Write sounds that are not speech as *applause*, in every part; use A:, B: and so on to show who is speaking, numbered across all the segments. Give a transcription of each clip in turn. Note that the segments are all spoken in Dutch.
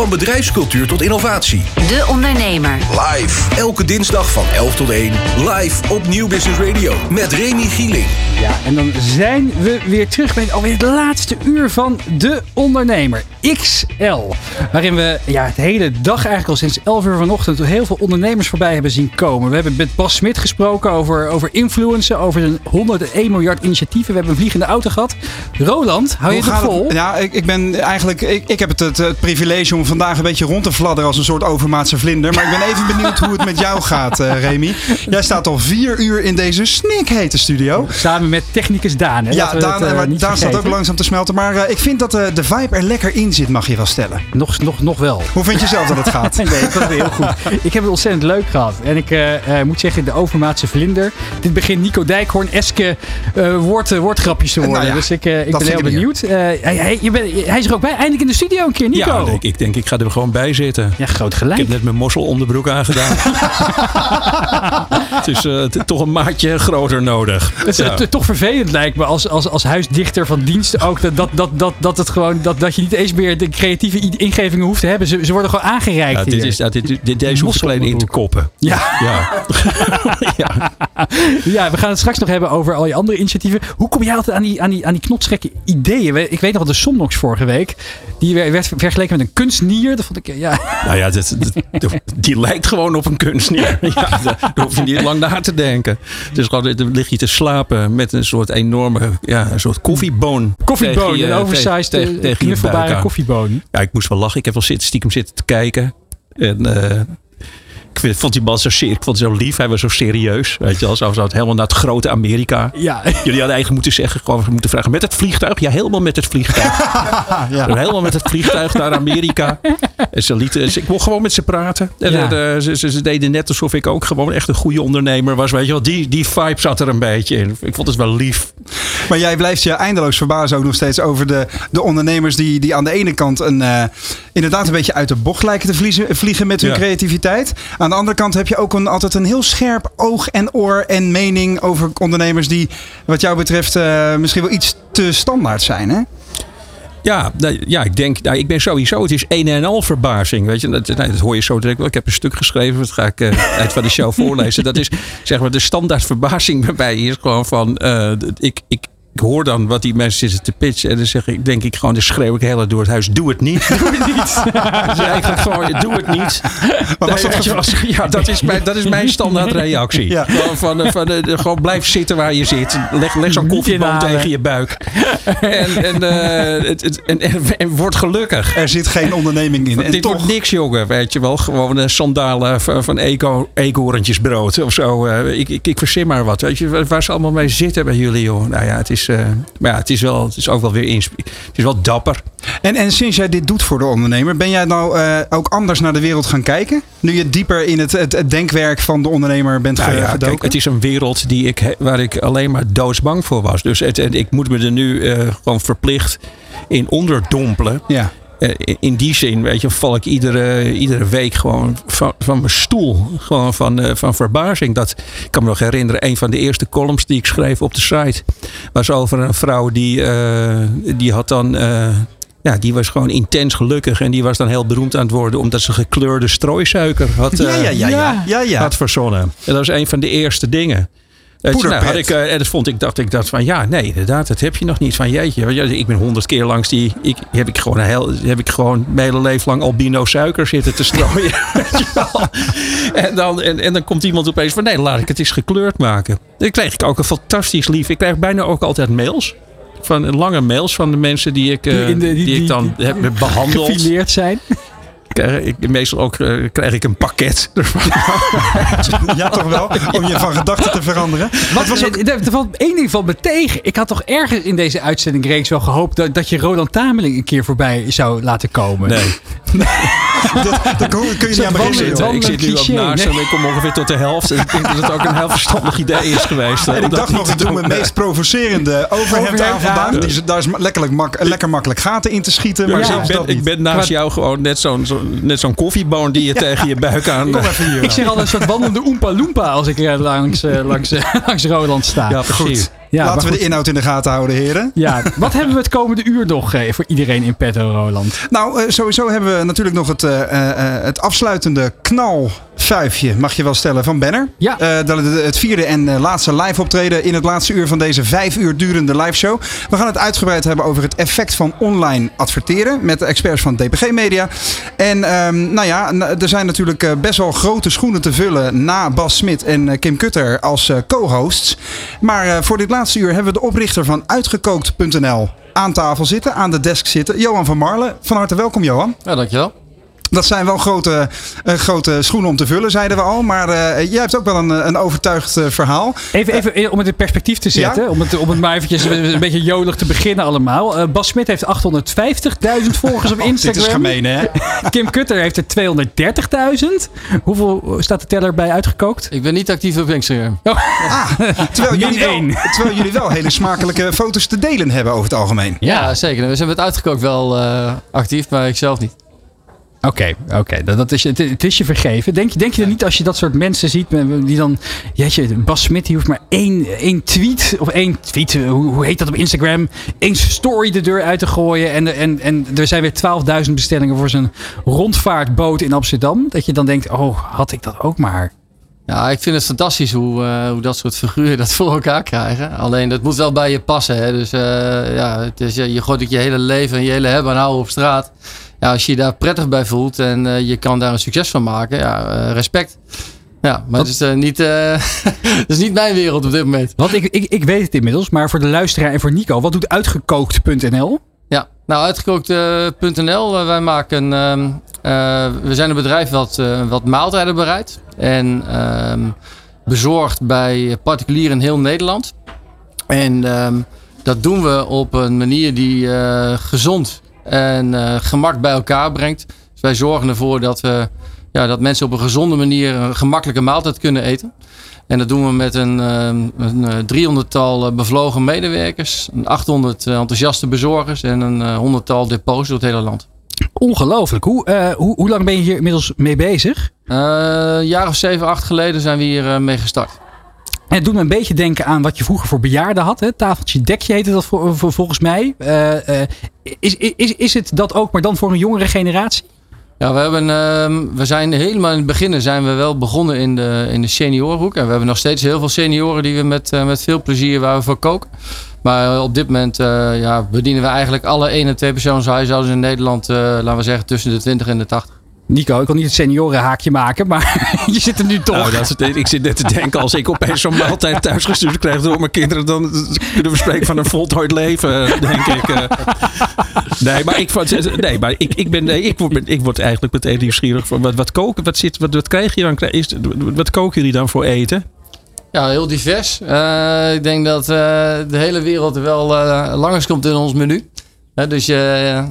A: Van bedrijfscultuur tot innovatie.
B: De Ondernemer.
A: Live. Elke dinsdag van 11 tot 1. Live op Nieuw Business Radio. Met Remy Gieling.
C: Ja, en dan zijn we weer terug bij alweer het laatste uur van De Ondernemer XL. Waarin we ja, het hele dag eigenlijk al sinds 11 uur vanochtend heel veel ondernemers voorbij hebben zien komen. We hebben met Bas Smit gesproken over, over influencen, over zijn 101 miljard initiatieven. We hebben een vliegende auto gehad. Roland, hou je het vol?
D: Ja, ik, ik ben eigenlijk. Ik, ik heb het, het, het privilege om vandaag een beetje rond te fladderen als een soort overmaatse vlinder. Maar ik ben even benieuwd hoe het met jou gaat, eh, Remy. Jij staat al vier uur in deze snikhete studio.
C: Samen met technicus Daan. Hè?
D: Ja, Daan,
C: dat, eh,
D: maar
C: niet
D: Daan staat ook langzaam te smelten. Maar eh, ik vind dat eh, de vibe er lekker in zit, mag je wel stellen.
C: Nog, nog, nog wel.
D: Hoe vind je zelf dat het *laughs* gaat?
C: Nee, ik vond het heel goed. Ik heb het ontzettend leuk gehad. En ik eh, eh, moet zeggen, de overmaatse vlinder. Dit begint Nico Dijkhoorn-eske eh woord, eh, woordgrapjes te worden.
D: Nou ja,
C: dus ik, eh, ik ben heel
D: vind
C: benieuwd. Eh, hij, hij, je bent- hij is er ook bij. Eindelijk in de studio een keer, Nico.
E: Ja, ik, ik denk ik ga er gewoon bij zitten.
C: Ja, groot
E: Ik
C: gelijk.
E: heb net mijn mossel onderbroek aangedaan. *laughs* het is eh, toch een maatje groter nodig.
C: Het is
E: Ja.
C: eh, toch vervelend lijkt me als, als, als huisdichter van diensten ook. Dat, dat, dat, dat, dat, het gewoon, dat, dat je niet eens meer de creatieve ingevingen hoeft te hebben. Ze, ze worden gewoon aangereikt
E: Ja, dit
C: hier.
E: is, ja, dit, dit, deze hoef ik alleen in te koppen.
C: Ja.
E: Ja. *laughs* ja.
C: Ja, we gaan het straks nog hebben over al je andere initiatieven. Hoe kom jij altijd aan die, aan die, aan die knotsgekke ideeën? Ik weet nog wel de Somnox vorige week. Die werd vergeleken met een kunstnier. Dat vond ik, eh, ja.
E: Nou ja, dat, dat- die lijkt gewoon op een kunstnier. *laughs* Ja, daar hoef je niet lang na te denken. Dus gewoon, dan lig je te slapen met een soort enorme, ja, een soort koffieboon.
C: Koffieboon,
E: tegen je-
C: een oversized,
E: tegen-
C: eh,
E: tegen je
C: knuffelbare
E: buik aan.
C: koffieboon.
E: Ja, ik moest wel lachen. Ik heb wel zitten, stiekem zitten te kijken. En eh, ik vond die man zo, ik vond zo lief. Hij was zo serieus. Weet je wel, zo, zo helemaal naar het grote Amerika.
C: Ja,
E: Jullie hadden eigenlijk moeten zeggen, gewoon moeten vragen met het vliegtuig. Ja, helemaal met het vliegtuig. *laughs*
D: Ja.
E: Helemaal met het vliegtuig naar Amerika. Ze ze- ik mocht gewoon met ze praten. En
C: Ja.
E: eh, ze, ze, ze deden net alsof ik ook gewoon echt een goede ondernemer was. Weet je wel, die, die vibe zat er een beetje in. Ik vond het wel lief.
D: Maar jij blijft je eindeloos verbazen ook nog steeds over de, de ondernemers die, die aan de ene kant een, eh, inderdaad een beetje uit de bocht lijken te vliegen, vliegen met hun
E: Ja.
D: creativiteit. Aan de andere kant heb je ook een, altijd een heel scherp oog en oor en mening over ondernemers die wat jou betreft eh, misschien wel iets te standaard zijn. Hè?
E: Ja, nou, ja ik denk, nou, ik ben sowieso, het is een en al verbazing. Weet je, dat, nee, dat hoor je zo direct wel. Ik heb een stuk geschreven, dat ga ik eh, *laughs* uit van de show voorlezen. Dat is zeg maar de standaard verbazing bij mij is gewoon van, eh, ik, ik, ik hoor dan wat die mensen zitten te pitchen. En dan zeg ik, denk ik gewoon, dan schreeuw ik heel hard door het huis, doe het niet. *laughs* Doe het niet. *laughs* Is eigenlijk gewoon, doe het niet.
D: Maar was dat
E: ja, dat is mijn, dat is mijn standaard reactie.
D: Ja.
E: Gewoon, van, eh, van, eh, gewoon blijf zitten waar je zit. Leg, leg zo'n
C: inhalen.
E: tegen je buik. En, en, eh, het, het- en, en, en word gelukkig.
D: Er zit geen onderneming in. En
E: Dit
D: toch,
E: wordt niks, jongen. Weet je wel. Gewoon eh, sandalen van, van eco, eekhoorntjesbrood of zo. Ik, ik, ik verzin maar wat. Weet je, waar- waar ze allemaal mee zitten bij jullie, joh. Nou ja, het is, eh, maar ja, het is, wel, het is ook wel weer insp- Het is wel dapper.
D: en, en sinds jij dit doet voor de ondernemer, ben jij nou eh, ook anders naar de wereld gaan kijken? Nu je dieper in het, het, het denkwerk van de ondernemer bent
E: Nou ja,
D: gedoken?
E: kijk, het is een wereld die ik, waar ik alleen maar doodsbang voor was. Dus het, ik moet me er nu eh, gewoon verplicht in onderdompelen.
D: ja.
E: Eh, in- die zin, weet je, val ik iedere, iedere week gewoon van, van mijn stoel. Gewoon van, eh, van verbazing. Dat, ik kan me nog herinneren, een van de eerste columns die ik schreef op de site. was over een vrouw die, eh, die had dan. ja, die was gewoon intens gelukkig. En die was dan heel beroemd aan het worden. omdat ze gekleurde strooisuiker had,
D: Ja, ja, ja, ja, ja, ja.
E: had verzonnen. En dat was een van de eerste dingen. Weet je, nou, had ik, eh, en dat vond ik, dacht ik dacht van ja, nee, inderdaad, dat heb je nog niet. Van jeetje, ik ben honderd keer langs die, ik, heb ik gewoon een heel, heb ik gewoon mijn hele leven lang albino suiker zitten te strooien. *laughs* *laughs* en, dan, en, en dan komt iemand opeens van nee, laat ik het eens gekleurd maken. Dan kreeg ik ook een fantastisch lief. Ik krijg bijna ook altijd mails. Van lange mails van de mensen die ik, eh,
C: Die in de- die-
E: die, ik dan heb behandeld.
C: gefileerd zijn. *laughs*
E: Krijg ik, meestal ook eh, krijg ik een pakket. *laughs*
D: Ja, toch wel? Om je van gedachten te veranderen.
C: Wat was ook... er, er valt één ding van me tegen. Ik had toch ergens in deze uitzending reeks wel gehoopt dat, dat je Roland Tameling een keer voorbij zou laten komen.
E: Nee. *laughs* *laughs*
D: Dat, daar kun kun je niet aan beginnen.
E: ik zit nu ook naast
C: nee.
E: hem. Ik kom ongeveer tot de helft. En ik denk dat het ook een heel verstandig idee is geweest.
D: En ik dacht nog, ik doe mijn meest provocerende overhemd aan vandaag.
C: aan.
D: Die is- Daar is lekker, mak, lekker makkelijk gaten in te schieten. Maar
E: Maar
D: zelfs
E: ik,
D: dat
E: ik ben naast jou gewoon net zo'n zo, net zo'n koffieboon die je tegen je buik aan...
D: Kom even hier.
C: Ik zeg al een soort wandelende Oompa Loompa als ik eh, langs, eh, langs, eh, *laughs* langs Roland sta.
E: ja, precies.
C: Ja,
D: Laten we
C: goed.
D: de inhoud in de gaten houden, heren.
C: Ja, wat hebben we het komende uur nog eh, voor iedereen in petto, Roland?
D: Nou, eh, sowieso hebben we natuurlijk nog het, eh, het afsluitende knalvuifje, mag je wel stellen, van Banner.
C: Ja.
D: Dat is het vierde en laatste live optreden in het laatste uur van deze vijf uur durende live show. We gaan het uitgebreid hebben over het effect van online adverteren met de experts van DPG Media. En ehm, nou ja, er zijn natuurlijk best wel grote schoenen te vullen na Bas Smit en Kim Kutter als co-hosts. Maar voor dit laatste uur hebben we de oprichter van uitgekookt.nl aan tafel zitten, aan de desk zitten. Johan van Marlen. Van harte welkom, Johan.
B: Ja, dankjewel.
D: Dat zijn wel grote, eh, grote schoenen om te vullen, zeiden we al. Maar eh, jij hebt ook wel een, een overtuigd eh, verhaal.
C: Even, even eh, om het in perspectief te zetten.
D: Ja?
C: Om, het, om het maar eventjes een beetje jolig te beginnen allemaal. Eh, Bas Smit heeft 850.000 volgers op *laughs*
D: Dit
C: Instagram.
D: is gemeen, hè? *laughs*
C: Kim Kutter heeft er 230.000. Hoeveel staat de teller bij uitgekookt?
B: Ik ben niet actief op Instagram.
D: Terwijl *laughs*
C: Min
D: jullie, wel, terwijl jullie wel hele smakelijke foto's te delen hebben over het algemeen.
B: Ja, zeker. We zijn met uitgekookt wel eh, actief, maar ik zelf niet.
C: Oké, oké. Dat, dat is, het, het is je vergeven. Denk, je- denk je er niet als je dat soort mensen ziet, die dan... Jeetje, Bas Smit die hoeft maar één, één tweet, of één tweet, eh, hoe, hoe heet dat op Instagram? Eén story de deur uit te gooien. En, en, en er zijn weer 12.000 bestellingen voor zijn rondvaartboot in Amsterdam. Dat je dan denkt, oh, had ik dat ook maar.
B: Ja, ik vind het fantastisch hoe, eh, hoe dat soort figuren dat voor elkaar krijgen. Alleen dat moet wel bij je passen. Hè? Dus eh, ja, het is, je gooit het je hele leven en je hele hebben en houden op straat. Ja, als je je daar prettig bij voelt en eh, je kan daar een succes van maken, ja, eh, respect. Ja, maar het is, eh, niet, *laughs* het is niet mijn wereld op dit moment.
C: Want ik, ik, ik weet het inmiddels, maar voor de luisteraar en voor Nico, wat doet uitgekookt.nl?
B: Ja, nou uitgekookt.nl. wij maken, ehm, eh, we zijn een bedrijf wat, wat maaltijden bereidt en ehm, bezorgt bij particulieren in heel Nederland. En ehm, dat doen we op een manier die gezond en eh, gemak bij elkaar brengt. Dus wij zorgen ervoor dat, we, ja, dat mensen op een gezonde manier een gemakkelijke maaltijd kunnen eten. En dat doen we met een, ehm, een eh, 300-tal eh, bevlogen medewerkers, een 800 enthousiaste bezorgers en een eh, honderdtal depots door het hele land.
C: Ongelooflijk. Hoe, eh, hoe, hoe lang ben je hier inmiddels mee bezig?
B: Eh, een jaar of zeven, acht geleden zijn we hier eh, mee gestart.
C: En het doet me een beetje denken aan wat je vroeger voor bejaarden had. Hè? Tafeltje dekje heette dat volgens mij. Is, is, is het dat ook, maar dan voor een jongere generatie?
B: Ja, we, hebben, ehm, we zijn helemaal in het begin zijn we wel begonnen in de, in de seniorenhoek. En we hebben nog steeds heel veel senioren die we met, eh, met veel plezier waar we voor koken. Maar eh, op dit moment eh, ja, bedienen we eigenlijk alle 1 en 2 persoonshuishoudens in Nederland, laten we zeggen, tussen de 20 en de 80.
C: Nico, ik wil niet het seniorenhaakje maken, maar *laughs* je zit er nu toch.
E: Nou, dat is het, ik zit net te denken, als ik opeens zo'n maaltijd thuis gestuurd krijg door mijn kinderen, dan kunnen we spreken van een voltooid leven, denk ik. eh. Nee, maar ik, nee, maar ik, ik, ben, nee, ik, word, ik word eigenlijk meteen nieuwsgierig. Van wat, wat koken, wat, zit, wat, wat krijg je dan? Is, wat koken jullie dan voor eten?
B: Ja, heel divers. Eh, ik denk dat eh, de hele wereld wel eh langskomt in ons menu. Hè, dus eh, eh,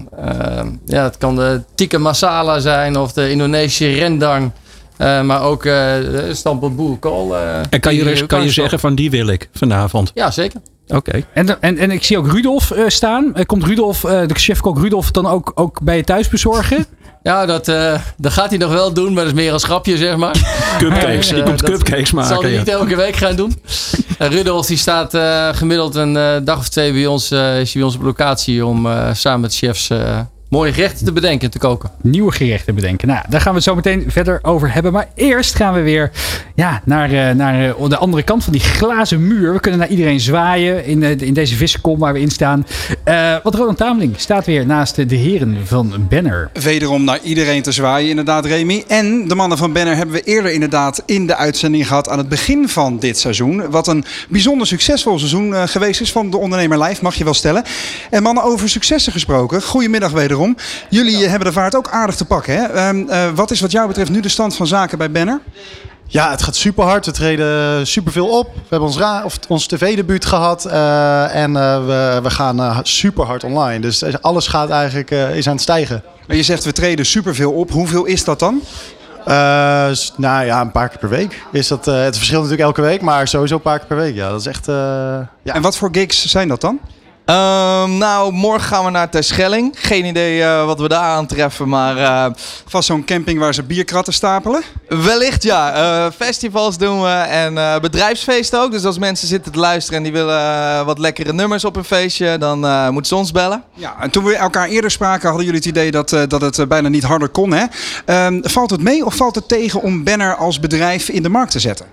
B: ja, het kan de tikka masala zijn of de Indonesische rendang. Eh, maar ook eh de stampot boerenkool. eh,
E: En kan je, res- kan je zeggen van die wil ik vanavond?
B: Ja, zeker.
E: Oké.
C: En, en, en ik zie ook Rudolf eh, staan. Eh, komt Rudolf, eh, de chefkok Rudolf, dan ook, ook bij je thuis bezorgen? *laughs*
B: Ja, dat, eh, dat gaat hij nog wel doen, maar dat is meer een schapje, zeg maar.
E: Cupcakes.
B: Dus,
E: Die
B: eh,
E: komt
B: dat
E: cupcakes
B: Dat zal
E: maken.
B: hij niet elke week gaan doen. En Rudolf die staat eh, gemiddeld een eh, dag of twee bij ons, eh, is hij bij ons op locatie om eh, samen met chefs eh, mooie gerechten te bedenken en te koken.
C: Nieuwe gerechten bedenken. Nou, daar gaan we het zo meteen verder over hebben. Maar eerst gaan we weer ja, naar, eh, naar eh, de andere kant van die glazen muur. We kunnen naar iedereen zwaaien in, eh, in deze vissenkom waar we in staan. Eh want Roland Tameling staat weer naast de, de heren van Banner.
D: Wederom naar iedereen te zwaaien, inderdaad, Remy. En de mannen van Banner hebben we eerder inderdaad in de uitzending gehad aan het begin van dit seizoen. Wat een bijzonder succesvol seizoen eh, geweest is van de Ondernemer Live, mag je wel stellen. En mannen, over successen gesproken. Goedemiddag wederom. Jullie eh, hebben de vaart ook aardig te pakken. Hè? Ehm, eh, wat is wat jou betreft nu de stand van zaken bij Banner?
F: Ja, het gaat super hard. We treden super veel op. We hebben ons, ra- of ons tv-debuut gehad. eh, en we, we gaan super hard online. Dus alles gaat eigenlijk is aan het stijgen.
D: Maar Je zegt we treden superveel op. Hoeveel is dat dan?
F: Nou ja, een paar keer per week. Is dat, het verschilt natuurlijk elke week, maar sowieso een paar keer per week. Ja, dat is echt. ja.
D: En wat voor gigs zijn dat dan?
G: Ehm, nou, morgen gaan we naar Terschelling. Geen idee eh, wat we daar aantreffen, maar eh,
D: Vast zo'n camping waar ze bierkratten stapelen.
G: wellicht ja. Eh, festivals doen we en bedrijfsfeesten ook. Dus als mensen zitten te luisteren en die willen wat lekkere nummers op een feestje, dan moeten ze ons bellen.
D: Ja, en toen we elkaar eerder spraken hadden jullie het idee dat, dat het bijna niet harder kon. Hè? Ehm, valt het mee of valt het tegen om Banner als bedrijf in de markt te zetten?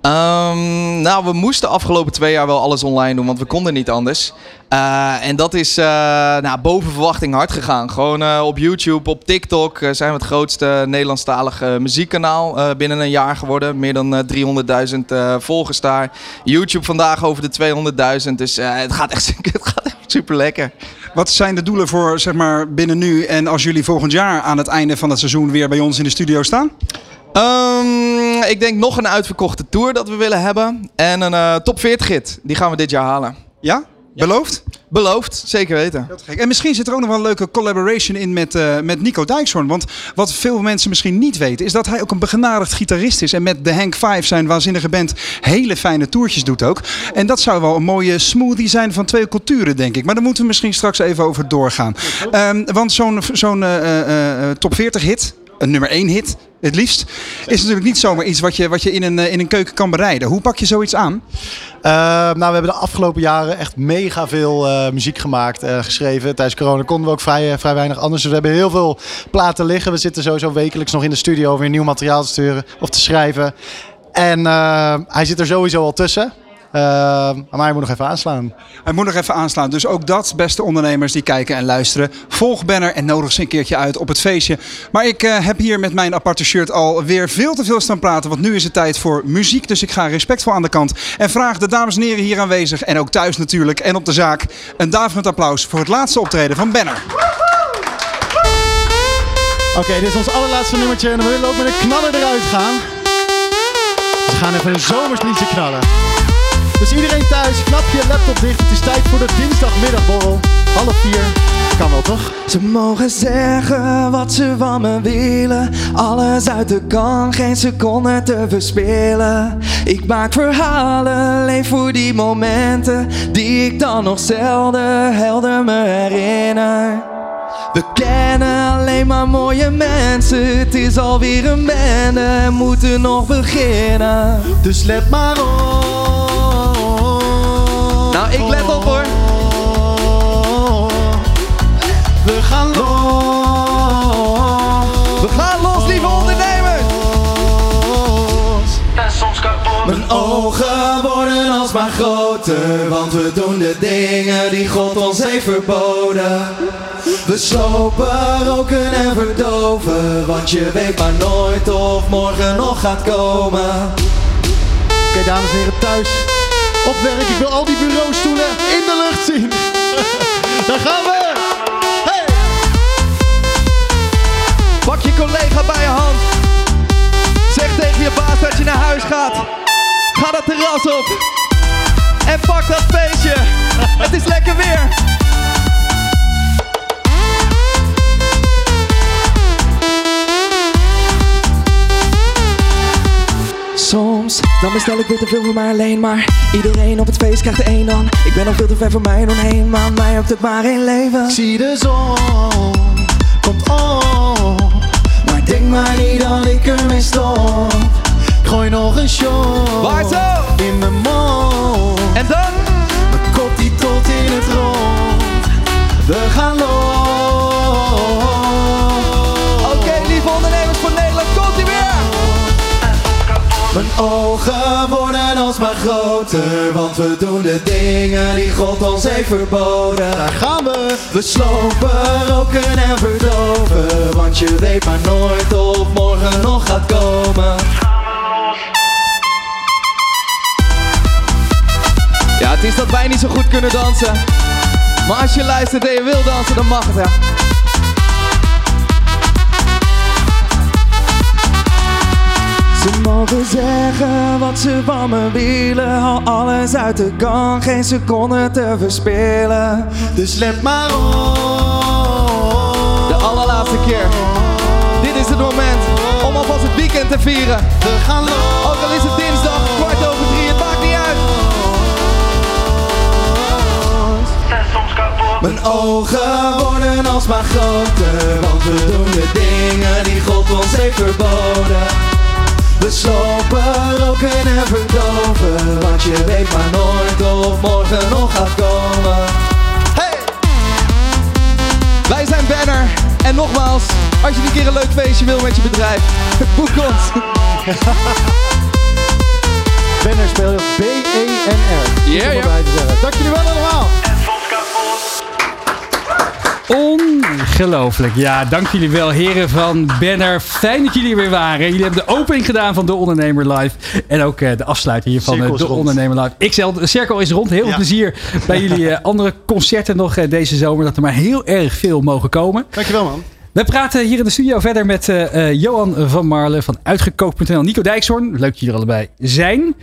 G: Ehm, nou, we moesten afgelopen twee jaar wel alles online doen, want we konden niet anders. Eh, en dat is eh, nou, boven verwachting hard gegaan. Gewoon eh, op YouTube, op TikTok zijn we het grootste Nederlandstalige muziekkanaal binnen een jaar geworden. Meer dan eh, 300.000 eh, volgers daar. YouTube vandaag over de 200.000. Dus het, gaat echt, *laughs* het gaat super lekker.
D: Wat zijn de doelen voor zeg maar, binnen nu en als jullie volgend jaar aan het einde van het seizoen weer bij ons in de studio staan?
G: Ehm, ik denk nog een uitverkochte tour dat we willen hebben. En een eh, top 40 hit. Die gaan we dit jaar halen.
D: Ja? Beloofd?
G: Beloofd, zeker weten.
D: Gek. En misschien zit er ook nog wel een leuke collaboration in met, eh, met Nico Dijkshoorn. Want wat veel mensen misschien niet weten, is dat hij ook een begenadigd gitarist is. En met de Hank 5, zijn waanzinnige band, hele fijne toertjes doet ook. En dat zou wel een mooie smoothie zijn van twee culturen, denk ik. Maar daar moeten we misschien straks even over doorgaan. Ehm, want zo'n zo'n eh, top 40 hit, een nummer 1 hit, het liefst, is natuurlijk niet zomaar iets wat je, wat je in, een, eh, in een keuken kan bereiden. Hoe pak je zoiets aan?
F: Eh, nou, we hebben de afgelopen jaren echt mega veel eh, muziek gemaakt en geschreven. Tijdens corona konden we ook vrij, vrij weinig anders. Dus we hebben heel veel platen liggen. We zitten sowieso wekelijks nog in de studio om weer nieuw materiaal te sturen of te schrijven. En hij zit er sowieso al tussen. Eh, maar hij moet nog even aanslaan.
D: Hij moet nog even aanslaan. Dus ook dat, beste ondernemers die kijken en luisteren. Volg Banner en nodig ze een keertje uit op het feestje. Maar ik eh, heb hier met mijn aparte shirt alweer veel te veel staan praten. Want nu is het tijd voor muziek. Dus ik ga respectvol aan de kant. En vraag de dames en heren hier aanwezig. En ook thuis natuurlijk. En op de zaak. Een daverend applaus voor het laatste optreden van Banner.
F: Oké, dit is ons allerlaatste nummertje en we willen ook met een knaller eruit gaan. Dus we gaan even een zomersliedje knallen. Dus iedereen thuis, knap je laptop dicht. Het is tijd voor de dinsdagmiddagborrel. Half vier. Kan wel toch?
H: Ze mogen zeggen wat ze van me willen. Alles uit de kan, geen seconde te verspillen. Ik maak verhalen, leef voor die momenten. Die ik dan nog zelden helder me herinner. We kennen alleen maar mooie mensen. Het is alweer een bende, moeten nog beginnen.
F: Dus let maar op.
G: Nou, ik let op hoor.
F: We gaan los.
G: We gaan los, lieve ondernemers.
H: Mijn ogen worden alsmaar groter, want we doen de dingen die God ons heeft verboden. We slopen, roken en verdoven, want je weet maar nooit of morgen nog gaat komen.
F: Oké, dames en heren thuis. Op werk, ik wil al die bureaustoelen in de lucht zien. *laughs* Daar gaan we. Hey.
G: Pak je collega bij je hand. Zeg tegen je baas dat je naar huis gaat. Ga dat terras op. En pak dat feestje. Het is lekker weer.
H: Soms, dan bestel ik weer te veel voor mij alleen Maar iedereen op het feest krijgt er één dan Ik ben al veel te ver voor mij doen heen Maar mij hebt het maar één leven
F: zie de zon. Komt op.
H: Maar denk maar niet dat ik ermee stop
F: Ik gooi nog een shot.
G: Waar zo?
F: In mijn mond.
G: En dan?
F: Mijn kop die tot in het rond. We gaan los.
H: Mijn ogen worden alsmaar groter Want we doen de dingen die God ons heeft verboden
F: Daar gaan we.
H: We slopen, roken en verdoven Want je weet maar nooit of morgen nog gaat komen
G: Ja, het is dat wij niet zo goed kunnen dansen. Maar als je luistert en je wil dansen, dan mag het, ja.
H: Ze mogen zeggen wat ze van me willen Haal alles uit de kan, geen seconde te verspillen
F: Dus let maar op.
G: De allerlaatste keer. Dit is het moment om alvast het weekend te vieren.
F: We gaan los.
G: Ook al is het dinsdag, kwart over drie, het maakt niet uit.
H: Mijn ogen worden alsmaar groter, want we doen de dingen die God ons heeft verboden. We slopen, roken en verdoven, want je weet maar nooit of morgen nog gaat komen.
G: Hey! Wij zijn Banner. En nogmaals, als je een keer een leuk feestje wil met je bedrijf, *laughs* boek ons.
F: Banner speel je B-E-N-R.
G: Ja, ja.
F: Dank jullie wel allemaal.
C: Ongelooflijk. Ja, dank jullie wel, heren van Banner. Fijn dat jullie er weer waren. Jullie hebben de opening gedaan van De Ondernemer Live. En ook eh, de afsluiting hier van eh, De
F: rond.
C: Ondernemer Live. Ik zeg, de cirkel is rond. Heel veel
F: Ja.
C: plezier bij jullie eh, andere concerten nog deze zomer. Dat er maar heel erg veel mogen komen.
F: Dankjewel man.
C: We praten hier in de studio verder met Johan van Marle van Uitgekookt.nl. Nico Dijkshoorn, leuk dat jullie er allebei zijn.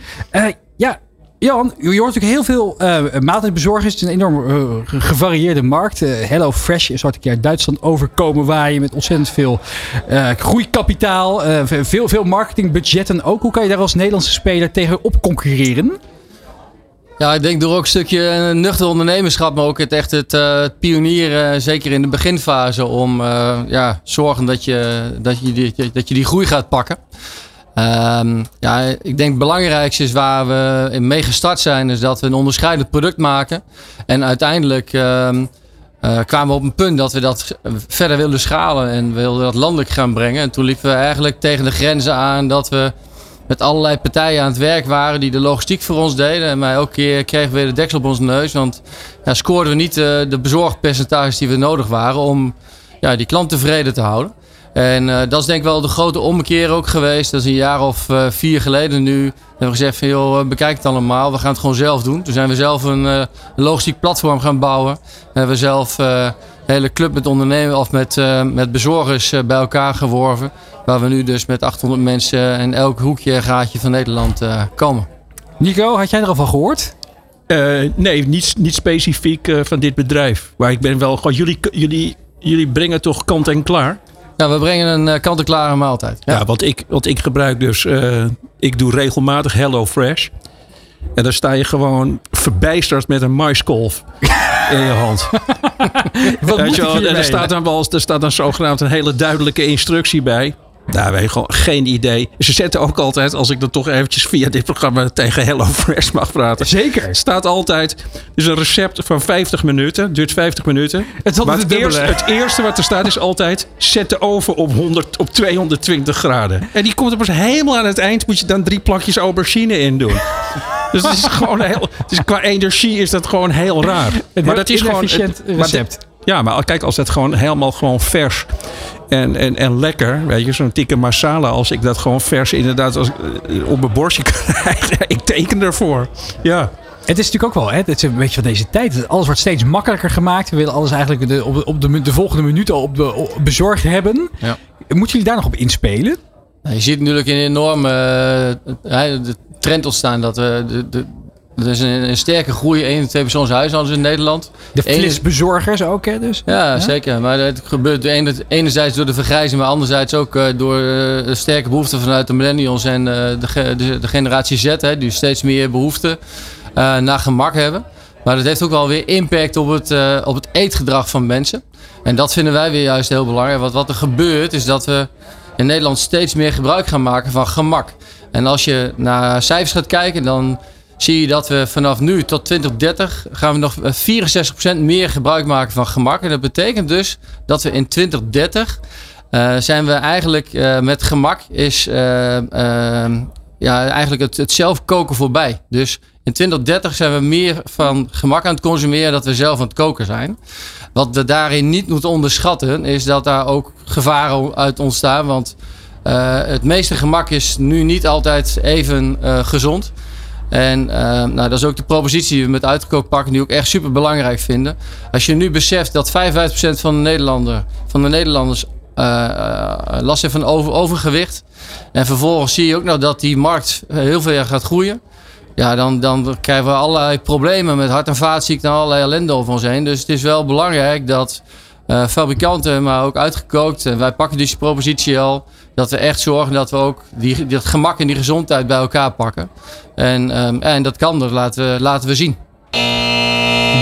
C: Ja, Johan, je hoort natuurlijk heel veel uh, maaltijdbezorgers. Het is een enorm uh, gevarieerde markt. Uh, Hello Fresh is ooit een keer uit Duitsland overkomen waaien met ontzettend veel groeikapitaal. veel, veel marketingbudgetten ook. Hoe kan je daar als Nederlandse speler tegen op concurreren?
B: Ja, ik denk door ook een stukje nuchter ondernemerschap, maar ook het echt het, uh, pionieren, zeker in de beginfase, om uh, ja, zorgen dat je, dat, je die, dat je die groei gaat pakken. Um, ja, ik denk het belangrijkste is waar we mee gestart zijn, is dat we een onderscheidend product maken. En uiteindelijk um, uh, kwamen we op een punt dat we dat verder wilden schalen en wilden dat landelijk gaan brengen. En toen liepen we eigenlijk tegen de grenzen aan dat we met allerlei partijen aan het werk waren die de logistiek voor ons deden. En maar elke keer kregen we de deksel op onze neus. Want ja, scoorden we niet uh, de bezorgpercentages die we nodig waren om ja, die klant tevreden te houden. En uh, dat is denk ik wel de grote ommekeer ook geweest. Dat is een jaar of uh, vier geleden nu. We hebben gezegd van joh, bekijk het allemaal. We gaan het gewoon zelf doen. Toen zijn we zelf een uh, logistiek platform gaan bouwen. We hebben zelf een hele club met ondernemers of met, met bezorgers bij elkaar geworven. Waar we nu dus met 800 mensen in elk hoekje en gaatje van Nederland komen.
C: Nico, had jij er al van gehoord?
E: Uh, nee, niet, niet specifiek uh, van dit bedrijf. Maar ik ben wel gewoon. Jullie, jullie, jullie brengen toch kant en klaar?
B: Ja, we brengen een uh, kant-en-klare maaltijd.
E: Ja, ja want, ik, want ik gebruik dus. Uh, ik doe regelmatig Hello Fresh. En dan sta je gewoon verbijsterd met een maiskolf *laughs* in je hand.
C: Wat moet je
E: en er staat dan wel er staat dan zogenaamd een hele duidelijke instructie bij. Daar weet je gewoon geen idee. Ze zetten ook altijd, als ik dan toch eventjes via dit programma tegen Hello Fresh mag praten.
C: Zeker.
E: Staat altijd, dus een recept van 50 minuten, duurt 50 minuten.
C: Het,
E: maar het, eerste, het eerste wat er staat is altijd, zet de oven op, 100, op 220 graden. En die komt er pas helemaal aan het eind, moet je dan drie plakjes aubergine in doen. *laughs* Dus het is gewoon heel, dus qua energie is dat gewoon heel raar.
C: Een
E: maar dat is gewoon
C: efficiënt recept.
E: Maar, ja, maar kijk, als dat gewoon helemaal gewoon vers en, en, en lekker, weet je, zo'n tikka masala, als ik dat gewoon vers inderdaad als, uh, op mijn borstje *laughs* krijg, ik teken ervoor. Ja.
C: Het is natuurlijk ook wel, hè, het is een beetje van deze tijd. Alles wordt steeds makkelijker gemaakt. We willen alles eigenlijk de, op, op de, de volgende minuut al op de, op, bezorgd hebben.
B: Ja.
C: Moeten jullie daar nog op inspelen?
B: Nou, je ziet natuurlijk een enorme uh, de trend ontstaan dat we de, de, er is een, een, sterke groei in twee persoons huishoudens in Nederland.
C: De flitsbezorgers ook, hè? Dus.
B: Ja, ja, zeker. Maar het gebeurt ene, enerzijds door de vergrijzing, maar anderzijds ook uh, door uh, de sterke behoefte vanuit de millennials en uh, de, de, de, generatie Z, hè, die steeds meer behoefte naar gemak hebben. Maar dat heeft ook wel weer impact op het, op het eetgedrag van mensen. En dat vinden wij weer juist heel belangrijk. Want wat er gebeurt is dat we in Nederland steeds meer gebruik gaan maken van gemak. En als je naar cijfers gaat kijken, dan zie je dat we vanaf nu tot 2030 gaan we nog 64% meer gebruik maken van gemak. En dat betekent dus dat we in 2030 uh, zijn we eigenlijk uh, met gemak is uh, ja, eigenlijk het, het zelf koken voorbij. Dus in 2030 zijn we meer van gemak aan het consumeren dat we zelf aan het koken zijn. Wat we daarin niet moeten onderschatten is dat daar ook gevaren uit ontstaan. Want het meeste gemak is nu niet altijd even gezond. En uh, nou, dat is ook de propositie die we met uitkooppakken nu ook echt super belangrijk vinden. Als je nu beseft dat 55% van de, van de Nederlanders uh, uh, last heeft van over, overgewicht. En vervolgens zie je ook nog dat die markt heel veel gaat groeien. Ja, dan, dan krijgen we allerlei problemen met hart- en vaatziekten en allerlei ellende over ons heen. Dus het is wel belangrijk dat uh, fabrikanten, maar ook uitgekookt. En wij pakken dus die propositie al. Dat we echt zorgen dat we ook die, dat gemak en die gezondheid bij elkaar pakken. En, um, en dat kan, dat laten we, laten we zien.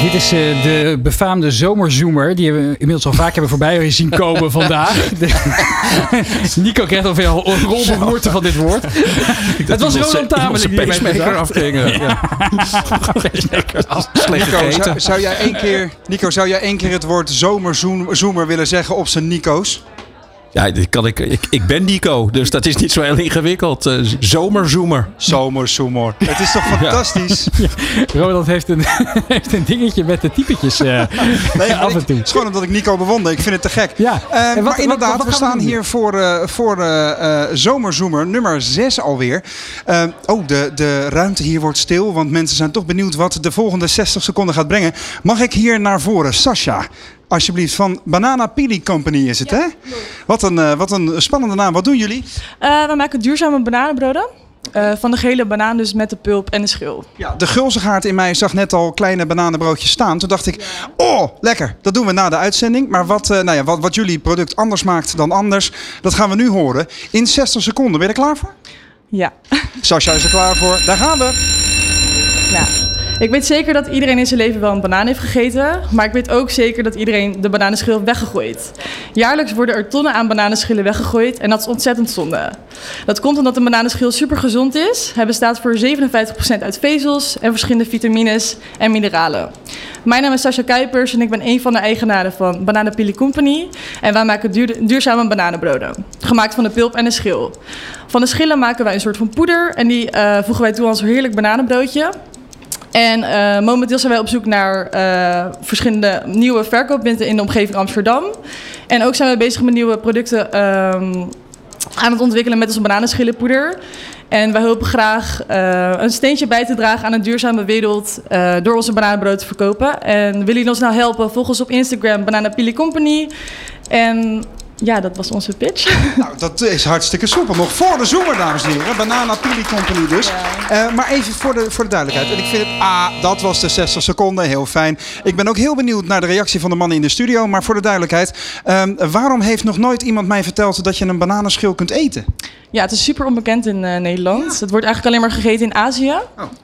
C: Dit is eh, de befaamde zomerzoomer. Die we inmiddels al vaak hebben voorbij zien komen *laughs* vandaag. De- *laughs* Nico krijgt alweer een rolberoerte van dit woord. *laughs* Het was Roland Tameling die
E: pacemaker afging. eh, ja. Slecht
D: Nico,
E: gegeten.
D: zou, zou jij één keer, Nico, zou jij één keer het woord zomerzoemer willen zeggen op zijn Nico's?
E: Ja, kan ik, ik, ik ben Nico, dus dat is niet zo heel ingewikkeld. Eh, zomerzoemer.
D: Zomerzoemer. Het is toch *laughs* fantastisch? *laughs*
C: Roland heeft een, *laughs* heeft een dingetje met de typetjes eh,
D: Nee,
C: af en toe.
D: Het is gewoon omdat ik Nico bewonder. Ik vind het te gek.
C: Ja.
D: Eh,
C: En wat-
D: maar inderdaad,
C: wat
D: we
C: gaan we
D: staan hier voor, eh, voor eh, eh, Zomerzoemer nummer 6 alweer. Oh, de, de ruimte hier wordt stil, want mensen zijn toch benieuwd wat de volgende 60 seconden gaat brengen. Mag ik hier naar voren? Sascha, alsjeblieft, van Banana Pili Company is het, hè? Wat een, eh, wat een spannende naam. Wat doen jullie?
I: Eh, we maken duurzame bananenbroden. Eh, van de gele banaan dus met de pulp en de schil.
D: Ja, de gulzigaard in mij zag net al kleine bananenbroodjes staan. Toen dacht ik, oh, lekker. Dat doen we na de uitzending. Maar wat, nou ja, wat, wat jullie product anders maakt dan anders, dat gaan we nu horen. In 60 seconden. Ben je er klaar voor?
I: Ja.
D: Sascha is er klaar voor. Daar gaan we.
I: Nou, ik weet zeker dat iedereen in zijn leven wel een banaan heeft gegeten. Maar ik weet ook zeker dat iedereen de bananenschil weggegooid. Jaarlijks worden er tonnen aan bananenschillen weggegooid. En dat is ontzettend zonde. Dat komt omdat een bananenschil super gezond is. Hij bestaat voor 57% uit vezels en verschillende vitamines en mineralen. Mijn naam is Sascha Kuipers en ik ben een van de eigenaren van Banana Company. En wij maken duur- duurzame bananenbroden. Gemaakt van de pulp en de schil. Van de schillen maken wij een soort van poeder. En die eh, voegen wij toe als een heerlijk bananenbroodje. En eh, momenteel zijn wij op zoek naar eh, verschillende nieuwe verkooppunten in de omgeving Amsterdam. En ook zijn we bezig met nieuwe producten ehm, aan het ontwikkelen met onze bananenschillenpoeder. En wij hopen graag eh, een steentje bij te dragen aan een duurzame wereld door onze bananenbrood te verkopen. En willen jullie ons nou helpen? Volg ons op Instagram, Banana Pili Company. En ja, dat was onze pitch. *laughs*
D: Nou, dat is hartstikke soepel. Nog voor de zomer, dames en heren. Banana Pili Company dus. Eh, maar even voor de, voor de duidelijkheid. En ik vind het, ah, dat was de 60 seconden. Heel fijn. Ik ben ook heel benieuwd naar de reactie van de mannen in de studio. Maar voor de duidelijkheid. ehm, waarom heeft nog nooit iemand mij verteld dat je een bananenschil kunt eten?
I: Ja, het is super onbekend in eh, Nederland. Het wordt eigenlijk alleen maar gegeten in Azië.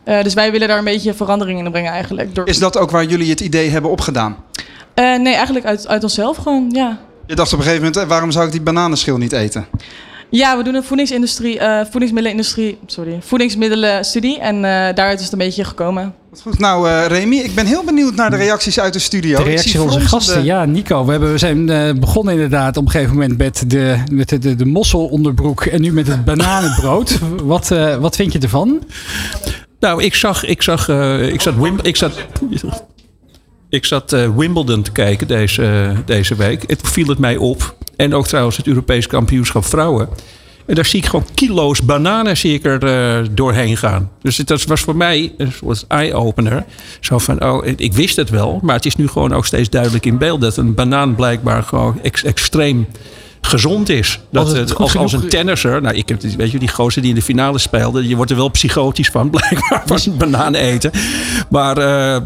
I: Eh, dus wij willen daar een beetje verandering in brengen eigenlijk. Door...
D: Is dat ook waar jullie het idee hebben opgedaan?
I: Nee, eigenlijk uit, uit onszelf gewoon, ja.
D: Je dacht op een gegeven moment, waarom zou ik die bananenschil niet eten?
I: Ja, we doen een voedingsindustrie, eh voedingsmiddelenindustrie, sorry, voedingsmiddelenstudie. En eh, daaruit is het een beetje gekomen.
D: Goed, nou uh, Remy, ik ben heel benieuwd naar de reacties uit de studio.
C: De reactie van onze gasten. Ja, Nico, we, hebben, we zijn uh, begonnen inderdaad op een gegeven moment met de, met de, de, de mosselonderbroek en nu met het bananenbrood. *laughs* wat, uh, wat vind je ervan?
E: Nou, ik zag, ik zag, uh, ik zat, Wim, ik zat, ik zat uh, Wimbledon te kijken deze, uh, deze week. Het viel het mij op. En ook trouwens het Europees kampioenschap vrouwen. En daar zie ik gewoon kilo's bananen zie ik er uh, doorheen gaan. Dus dat was voor mij een soort eye-opener. Zo van, oh, ik wist het wel. Maar het is nu gewoon ook steeds duidelijk in beeld... dat een banaan blijkbaar gewoon ex extreem gezond is. Dat als, het, als, als een tennisser, nou, ik heb, weet je, die gozer die in de finale speelde, je wordt er wel psychotisch van, *laughs* blijkbaar, van banaan eten. Maar uh,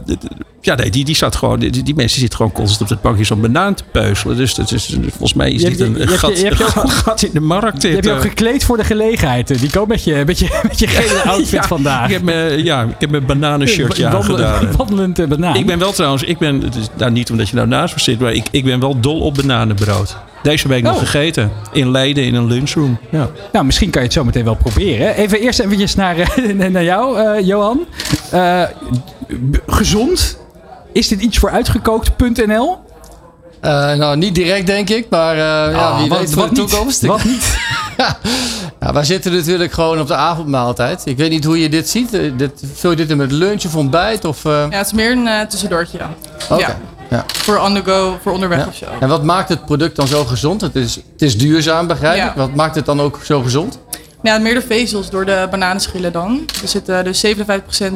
E: ja, nee, die, die zat gewoon, die, die mensen zitten gewoon constant op het bankje zo'n banaan te peuzelen. Dus dat is, volgens mij is dit een, gat, je, je *laughs* ook, gat in de markt.
C: Je hebt je ook gekleed voor de gelegenheid. Die komt met je, met je, met je gele *laughs* outfit
E: ja,
C: vandaag.
E: Ik heb me, ja, ik heb mijn bananenshirtje aangedaan.
C: Wandelend banaan.
E: Ik ben wel trouwens, ik ben, het is, nou niet omdat je nou naast me zit, maar ik, ik ben wel dol op bananenbrood. Deze week oh. nog gegeten. In Leiden in een lunchroom. Ja.
C: Nou, misschien kan je het zo meteen wel proberen. Even eerst eventjes naar, *laughs* naar jou, uh, Johan. Uh, gezond. Is dit iets voor uitgekookt.nl?
B: Uh, nou, niet direct denk ik, maar uh, oh, ja, wie
C: wat,
B: weet voor de toekomst.
C: Niet? Wat niet? *laughs*
B: ja. wij zitten natuurlijk gewoon op de avondmaaltijd. Ik weet niet hoe je dit ziet. Dit, vul je dit in met lunch of ontbijt? Of, uh...
I: Ja, het is meer een uh, tussendoortje.
B: Oké. Okay.
I: Ja. Ja. Voor on the go, voor onderweg
B: ja.
I: of zo.
B: En wat maakt het product dan zo gezond? Het is, het is duurzaam, begrijp ja. ik. Wat maakt het dan ook zo gezond?
I: Ja, meer de vezels door de bananenschillen dan. Er zitten dus 57% uh,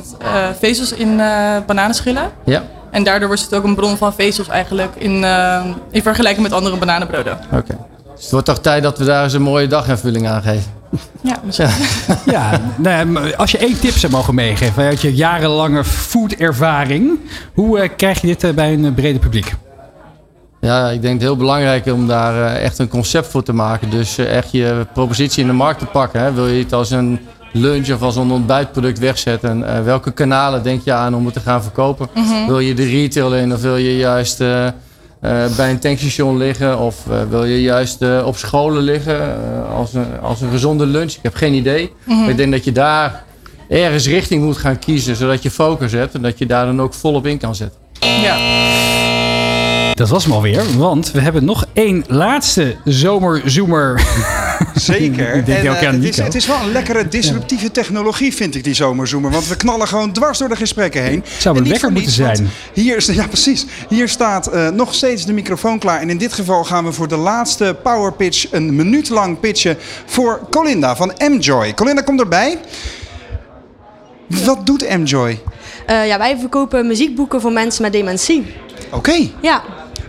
I: vezels in uh, bananenschillen.
B: Ja.
I: En daardoor wordt het ook een bron van vezels eigenlijk in, uh, in vergelijking met andere bananenbroden.
B: Oké. Okay. Dus het wordt toch tijd dat we daar eens een mooie daginvulling aan geven.
I: Ja, *laughs* misschien.
C: Ja, *laughs* ja nou, als je één tip zou mogen meegeven uit je jarenlange foodervaring, hoe uh, krijg je dit uh, bij een brede publiek?
B: Ja, ik denk het heel belangrijk om daar uh, echt een concept voor te maken. Dus echt je propositie in de markt te pakken. Hè. Wil je het als een lunch of als een ontbijtproduct wegzetten. Eh, welke kanalen denk je aan om het te gaan verkopen?
I: Mhm.
B: Wil je de retail in of wil je juist eh, eh, bij een tankstation liggen? Of eh, wil je juist eh, op scholen liggen als, een, als een gezonde lunch? Ik heb geen idee.
I: Mhm.
B: Maar ik denk dat je daar ergens richting moet gaan kiezen, zodat je focus hebt en dat je daar dan ook volop in kan zetten.
I: Ja.
C: Dat was hem alweer, want we hebben nog één laatste zomerzoemer. *laughs* *laughs*
D: Zeker.
C: Ik denk
D: En,
C: ook
D: eh,
C: aan
D: het, is, het is wel een lekkere disruptieve technologie, vind ik, die zomerzoemer. Want we knallen gewoon dwars door de gesprekken heen.
C: Zou
D: En
C: wel lekker moeten
D: niets,
C: zijn.
D: Hier, is, *laughs* ja, precies. Hier staat eh, nog steeds de microfoon klaar. En in dit geval gaan we voor de laatste power pitch een minuut lang pitchen voor Colinda van M-Joy. Colinda, kom erbij. Wat doet M-Joy?
J: Eh, ja, wij verkopen muziekboeken voor mensen met dementie.
D: Oké.
J: Ja,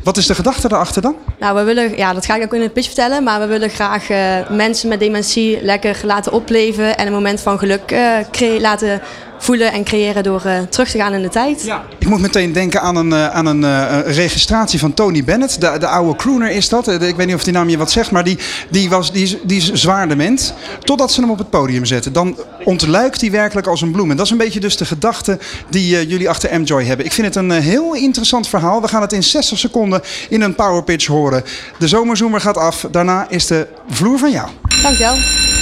D: Wat is de gedachte daarachter dan?
J: nou we willen, ja, dat ga ik ook in het pitch vertellen, maar we willen graag eh, mensen met dementie lekker laten opleven en een moment van geluk cre- laten voelen en creëren door eh, terug te gaan in de tijd.
D: Ik moet meteen denken aan een, eh, aan een eh, registratie van Tony Bennett. De, de oude crooner is dat. Ik weet niet of die naam je wat zegt, maar die, die, was, die, is, die is zwaar dement. Totdat ze hem op het podium zetten. Dan ontluikt hij werkelijk als een bloem. En dat is een beetje dus de gedachte die jullie achter M-Joy hebben. Ik vind het een heel interessant verhaal. We gaan het in 60 seconden in een power pitch horen. De zomerzoomer gaat af. Daarna is de vloer van jou.
J: Dankjewel.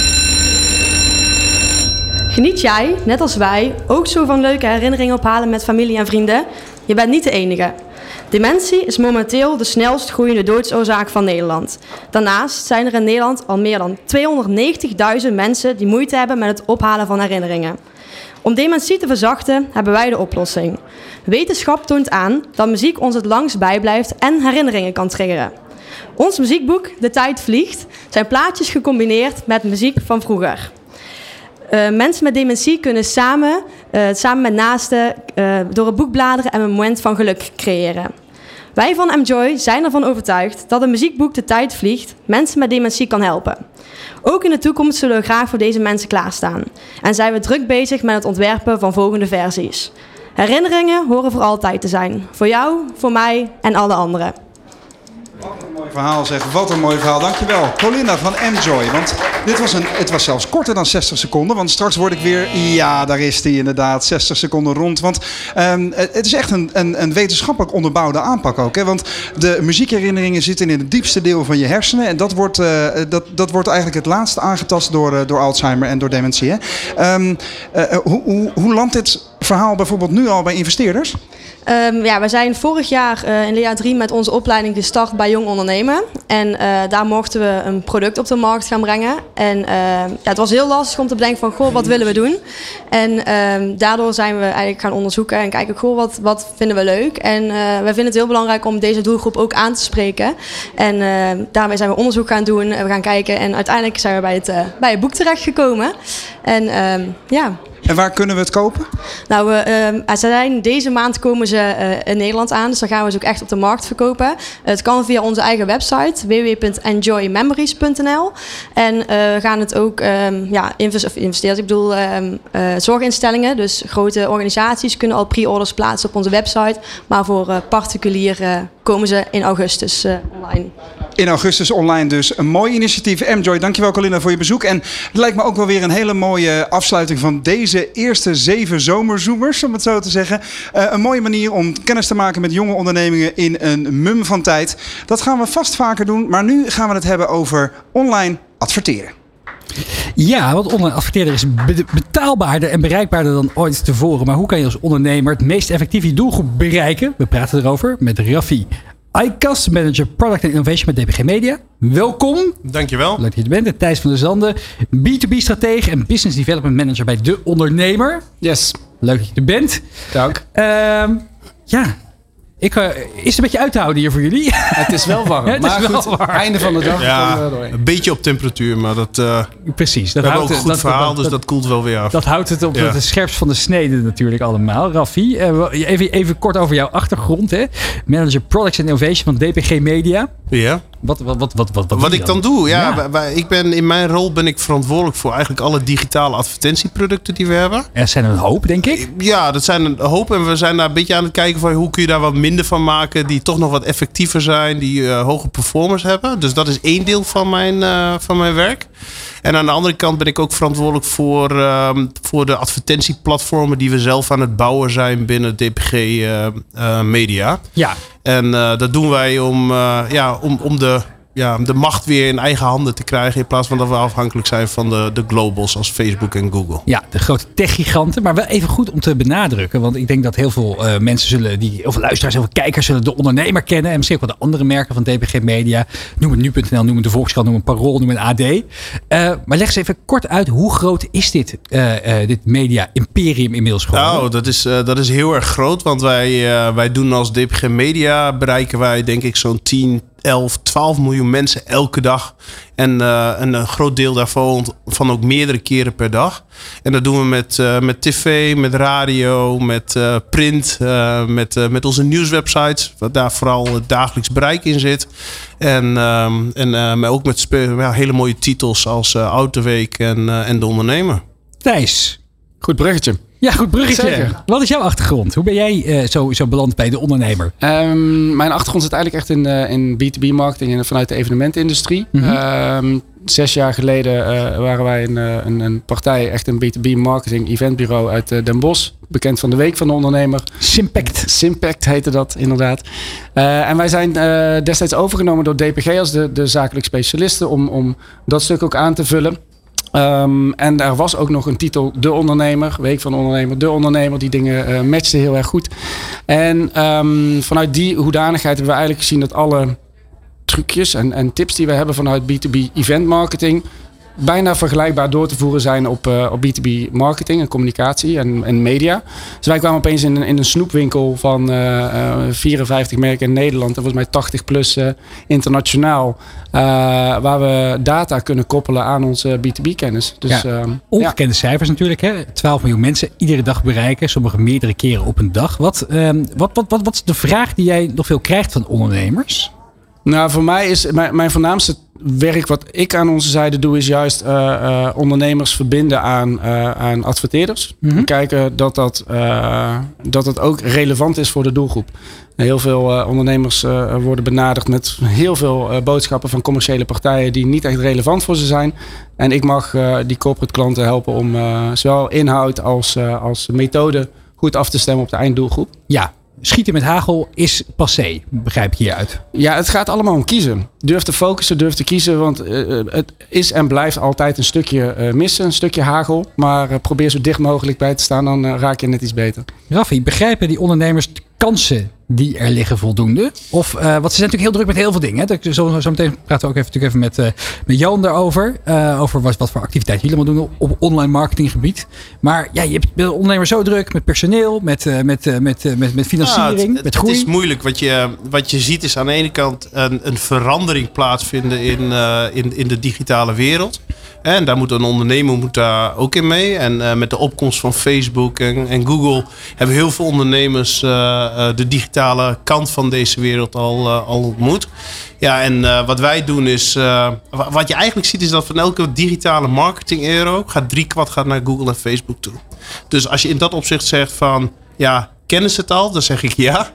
J: Geniet jij, net als wij, ook zo van leuke herinneringen ophalen met familie en vrienden? Je bent niet de enige. Dementie is momenteel de snelst groeiende doodsoorzaak van Nederland. Daarnaast zijn er in Nederland al meer dan 290.000 mensen die moeite hebben met het ophalen van herinneringen. Om dementie te verzachten hebben wij de oplossing. Wetenschap toont aan dat muziek ons het langst bijblijft en herinneringen kan triggeren. Ons muziekboek De Tijd Vliegt zijn plaatjes gecombineerd met muziek van vroeger. Eh, mensen met dementie kunnen samen, eh, samen met naasten eh, door het boek bladeren en een moment van geluk creëren. Wij van Enjoy zijn ervan overtuigd dat een muziekboek De Tijd Vliegt mensen met dementie kan helpen. Ook in de toekomst zullen we graag voor deze mensen klaarstaan. En zijn we druk bezig met het ontwerpen van volgende versies. Herinneringen horen voor altijd te zijn. Voor jou, voor mij en alle anderen.
D: Mooi verhaal zeg. Wat een mooi verhaal. Dankjewel. Colinda van Enjoy. Want dit was een, het was zelfs korter dan 60 seconden. Want straks word ik weer... Ja, daar is die inderdaad. 60 seconden rond. Want ehm, het is echt een, een, een wetenschappelijk onderbouwde aanpak ook. Hè? Want de muziekherinneringen zitten in het diepste deel van je hersenen. En dat wordt, eh, dat, dat wordt eigenlijk het laatste aangetast door, eh, door Alzheimer en door dementie. Hè? Ehm, eh, hoe, hoe, hoe landt dit verhaal bijvoorbeeld nu al bij investeerders?
J: Ehm, ja, we zijn vorig jaar in jaar 3 met onze opleiding gestart bij Jong Ondernemen. En eh, daar mochten we een product op de markt gaan brengen. En eh, ja, het was heel lastig om te bedenken van, goh, wat willen we doen? En ehm, daardoor zijn we eigenlijk gaan onderzoeken en kijken, goh, wat, wat vinden we leuk? En eh, wij vinden het heel belangrijk om deze doelgroep ook aan te spreken. En eh, daarmee zijn we onderzoek gaan doen en we gaan kijken. En uiteindelijk zijn we bij het, bij het boek terechtgekomen. En ehm, ja,
D: En waar kunnen we het kopen?
J: nou, we, ehm, ze zijn, deze maand komen ze eh, in Nederland aan, dus dan gaan we ze ook echt op de markt verkopen. het kan via onze eigen website www.enjoymemories.nl en eh, we gaan het ook ehm ja, invest of investeerders, ik bedoel eh, zorginstellingen, dus grote organisaties kunnen al pre-orders plaatsen op onze website, maar voor particulier eh, komen ze in augustus online.
D: In augustus online dus. Een mooi initiatief. M-Joy, dankjewel Colinda voor je bezoek. En het lijkt me ook wel weer een hele mooie afsluiting van deze eerste zeven zomerzoomers, om het zo te zeggen. Eh, een mooie manier om kennis te maken met jonge ondernemingen in een mum van tijd. Dat gaan we vast vaker doen, maar nu gaan we het hebben over online adverteren.
C: Ja, want online adverteren is be- betaalbaarder en bereikbaarder dan ooit tevoren. Maar hoe kan je als ondernemer het meest effectief je doelgroep bereiken? We praten erover met Raffi Aikas, manager Product and Innovation met DPG Media. Welkom.
K: Dankjewel.
C: Leuk dat je er bent. En Thijs van der Zanden, B2B-stratege en Business Development Manager bij De Ondernemer.
K: Yes.
C: Leuk dat je er bent.
K: Dank.
C: Ehm, ja, ik, eh, is het een beetje uit te houden hier voor jullie?
K: Het is wel warm. *laughs*
C: Het is
K: maar
C: wel
K: goed,
C: warm.
K: einde van de dag.
L: Ja,
K: we
L: een beetje op temperatuur, maar dat, eh
C: Precies.
L: we
C: Dat
L: hebben ook
C: houdt
L: een
C: het-
L: goed
C: dat-
L: verhaal,
C: dat-
L: dus
C: dat-
L: dat koelt wel weer af.
C: Dat houdt het op
L: Ja.
C: het scherpst van de snede natuurlijk allemaal. Raffi, eh, even, even kort over jouw achtergrond. Hè? Manager Products and Innovation van DPG Media.
L: Ja.
C: Wat, wat, wat, wat, wat, wat,
L: ik dan doe, ja.
C: Ja.
L: wij- wij- ik ben, in mijn rol ben ik verantwoordelijk voor eigenlijk alle digitale advertentieproducten die we hebben.
C: Er zijn een hoop, denk ik.
L: Ja, dat zijn een hoop. En we zijn daar een beetje aan het kijken van hoe kun je daar wat minder van maken. Die toch nog wat effectiever zijn. Die eh, hoge performance hebben. Dus dat is één deel van mijn, eh, van mijn werk. En aan de andere kant ben ik ook verantwoordelijk voor, ehm, voor de advertentieplatformen die we zelf aan het bouwen zijn binnen DPG eh, Media.
C: Ja.
L: En eh, dat doen wij om, eh, ja, om, om de, ja, de macht weer in eigen handen te krijgen. In plaats van dat we afhankelijk zijn van de, de globals als Facebook en Google.
C: Ja, de grote techgiganten. Maar wel even goed om te benadrukken. Want ik denk dat heel veel eh, mensen zullen, die, veel luisteraars, heel veel kijkers zullen de ondernemer kennen. En misschien ook wel de andere merken van DPG Media. Noem het nu.nl, noem het de Volkskrant, noem het Parool, noem het AD. Eh, maar leg eens even kort uit, hoe groot is dit, eh, dit media imperium inmiddels geworden?
L: Nou, dat is, dat is heel erg groot. Want wij, wij doen als DPG Media bereiken wij denk ik zo'n 10, 11, 12 miljoen mensen elke dag. En eh, een, een groot deel daarvan van ook meerdere keren per dag. En dat doen we met, eh, met tv, met radio, met eh, print, met, met onze nieuwswebsites. Wat daar vooral het dagelijks bereik in zit. En, ehm, en maar ook met ja, hele mooie titels als Autoweek en, en De Ondernemer.
C: Thijs.
B: Goed bruggetje.
C: Ja, goed bruggetje.
B: Zeker.
C: Wat is jouw achtergrond? Hoe ben jij eh, zo, zo beland bij de ondernemer?
K: Ehm, mijn achtergrond zit eigenlijk echt in, eh, in B2B marketing en vanuit de evenementenindustrie.
C: Mhm.
K: Ehm, zes jaar geleden eh, waren wij een, een, een partij, echt een B2B marketing eventbureau uit Den Bosch. Bekend van de Week van de Ondernemer.
C: Simpact.
K: Simpact heette dat inderdaad. En wij zijn destijds overgenomen door DPG als de, de zakelijk specialisten om, om dat stuk ook aan te vullen. Ehm, en er was ook nog een titel De Ondernemer, Week van de Ondernemer, De Ondernemer. Die dingen eh matchten heel erg goed. En ehm, vanuit die hoedanigheid hebben we eigenlijk gezien dat alle trucjes en, en tips die we hebben vanuit B2B event marketing bijna vergelijkbaar door te voeren zijn op, eh, op B2B marketing en communicatie en, en media. Dus wij kwamen opeens in een, in een snoepwinkel van eh, eh, 54 merken in Nederland en volgens mij 80 plus eh, internationaal. eh, waar we data kunnen koppelen aan onze B2B kennis. Dus,
C: Ja.
K: ehm,
C: Ongekende cijfers natuurlijk. Hè? 12 miljoen mensen iedere dag bereiken. Sommige meerdere keren op een dag. Wat, ehm, wat, wat, wat, wat is de vraag die jij nog veel krijgt van ondernemers?
K: Nou, voor mij is mijn, mijn voornaamste werk wat ik aan onze zijde doe, is juist eh, eh, ondernemers verbinden aan, eh, aan adverteerders. En kijken dat dat, dat het ook relevant is voor de doelgroep. Heel veel ondernemers worden benaderd met heel veel boodschappen van commerciële partijen die niet echt relevant voor ze zijn. En ik mag die corporate klanten helpen om zowel inhoud als, als methode goed af te stemmen op de einddoelgroep.
C: Ja, schieten met hagel is passé, begrijp ik hieruit.
K: Ja, het gaat allemaal om kiezen. Durf te focussen, durf te kiezen. Want eh, het is en blijft altijd een stukje eh, missen, een stukje hagel. Maar eh, probeer zo dicht mogelijk bij te staan, dan eh, raak je net iets beter.
C: Raffi, begrijpen die ondernemers de kansen die er liggen voldoende? Of, eh, want ze zijn natuurlijk heel druk met heel veel dingen. Hè? Dat- Zo, zo meteen praten we ook even, natuurlijk even met, eh, met Johan daarover. eh, over wat, wat voor activiteiten jullie allemaal doen op online marketinggebied. Maar ja, je hebt de ondernemer zo druk met personeel, met, met, eh, met, eh, met, met financiering,
L: Ja, het,
C: met
L: het
C: groei.
L: is moeilijk. Wat je, wat je ziet is aan de ene kant een, een verandering plaatsvinden in, in, in de digitale wereld. En daar moet een ondernemer ook in mee. En eh, met de opkomst van Facebook en, en Google hebben heel veel ondernemers eh, eh, de digitale kant van deze wereld al, al ontmoet. Ja, en wat wij doen is. wa- wat je eigenlijk ziet is dat van elke digitale marketing euro gaat drie kwart gaat naar Google en Facebook toe. Dus als je in dat opzicht zegt van ja, kennen ze het al? Dan zeg ik ja.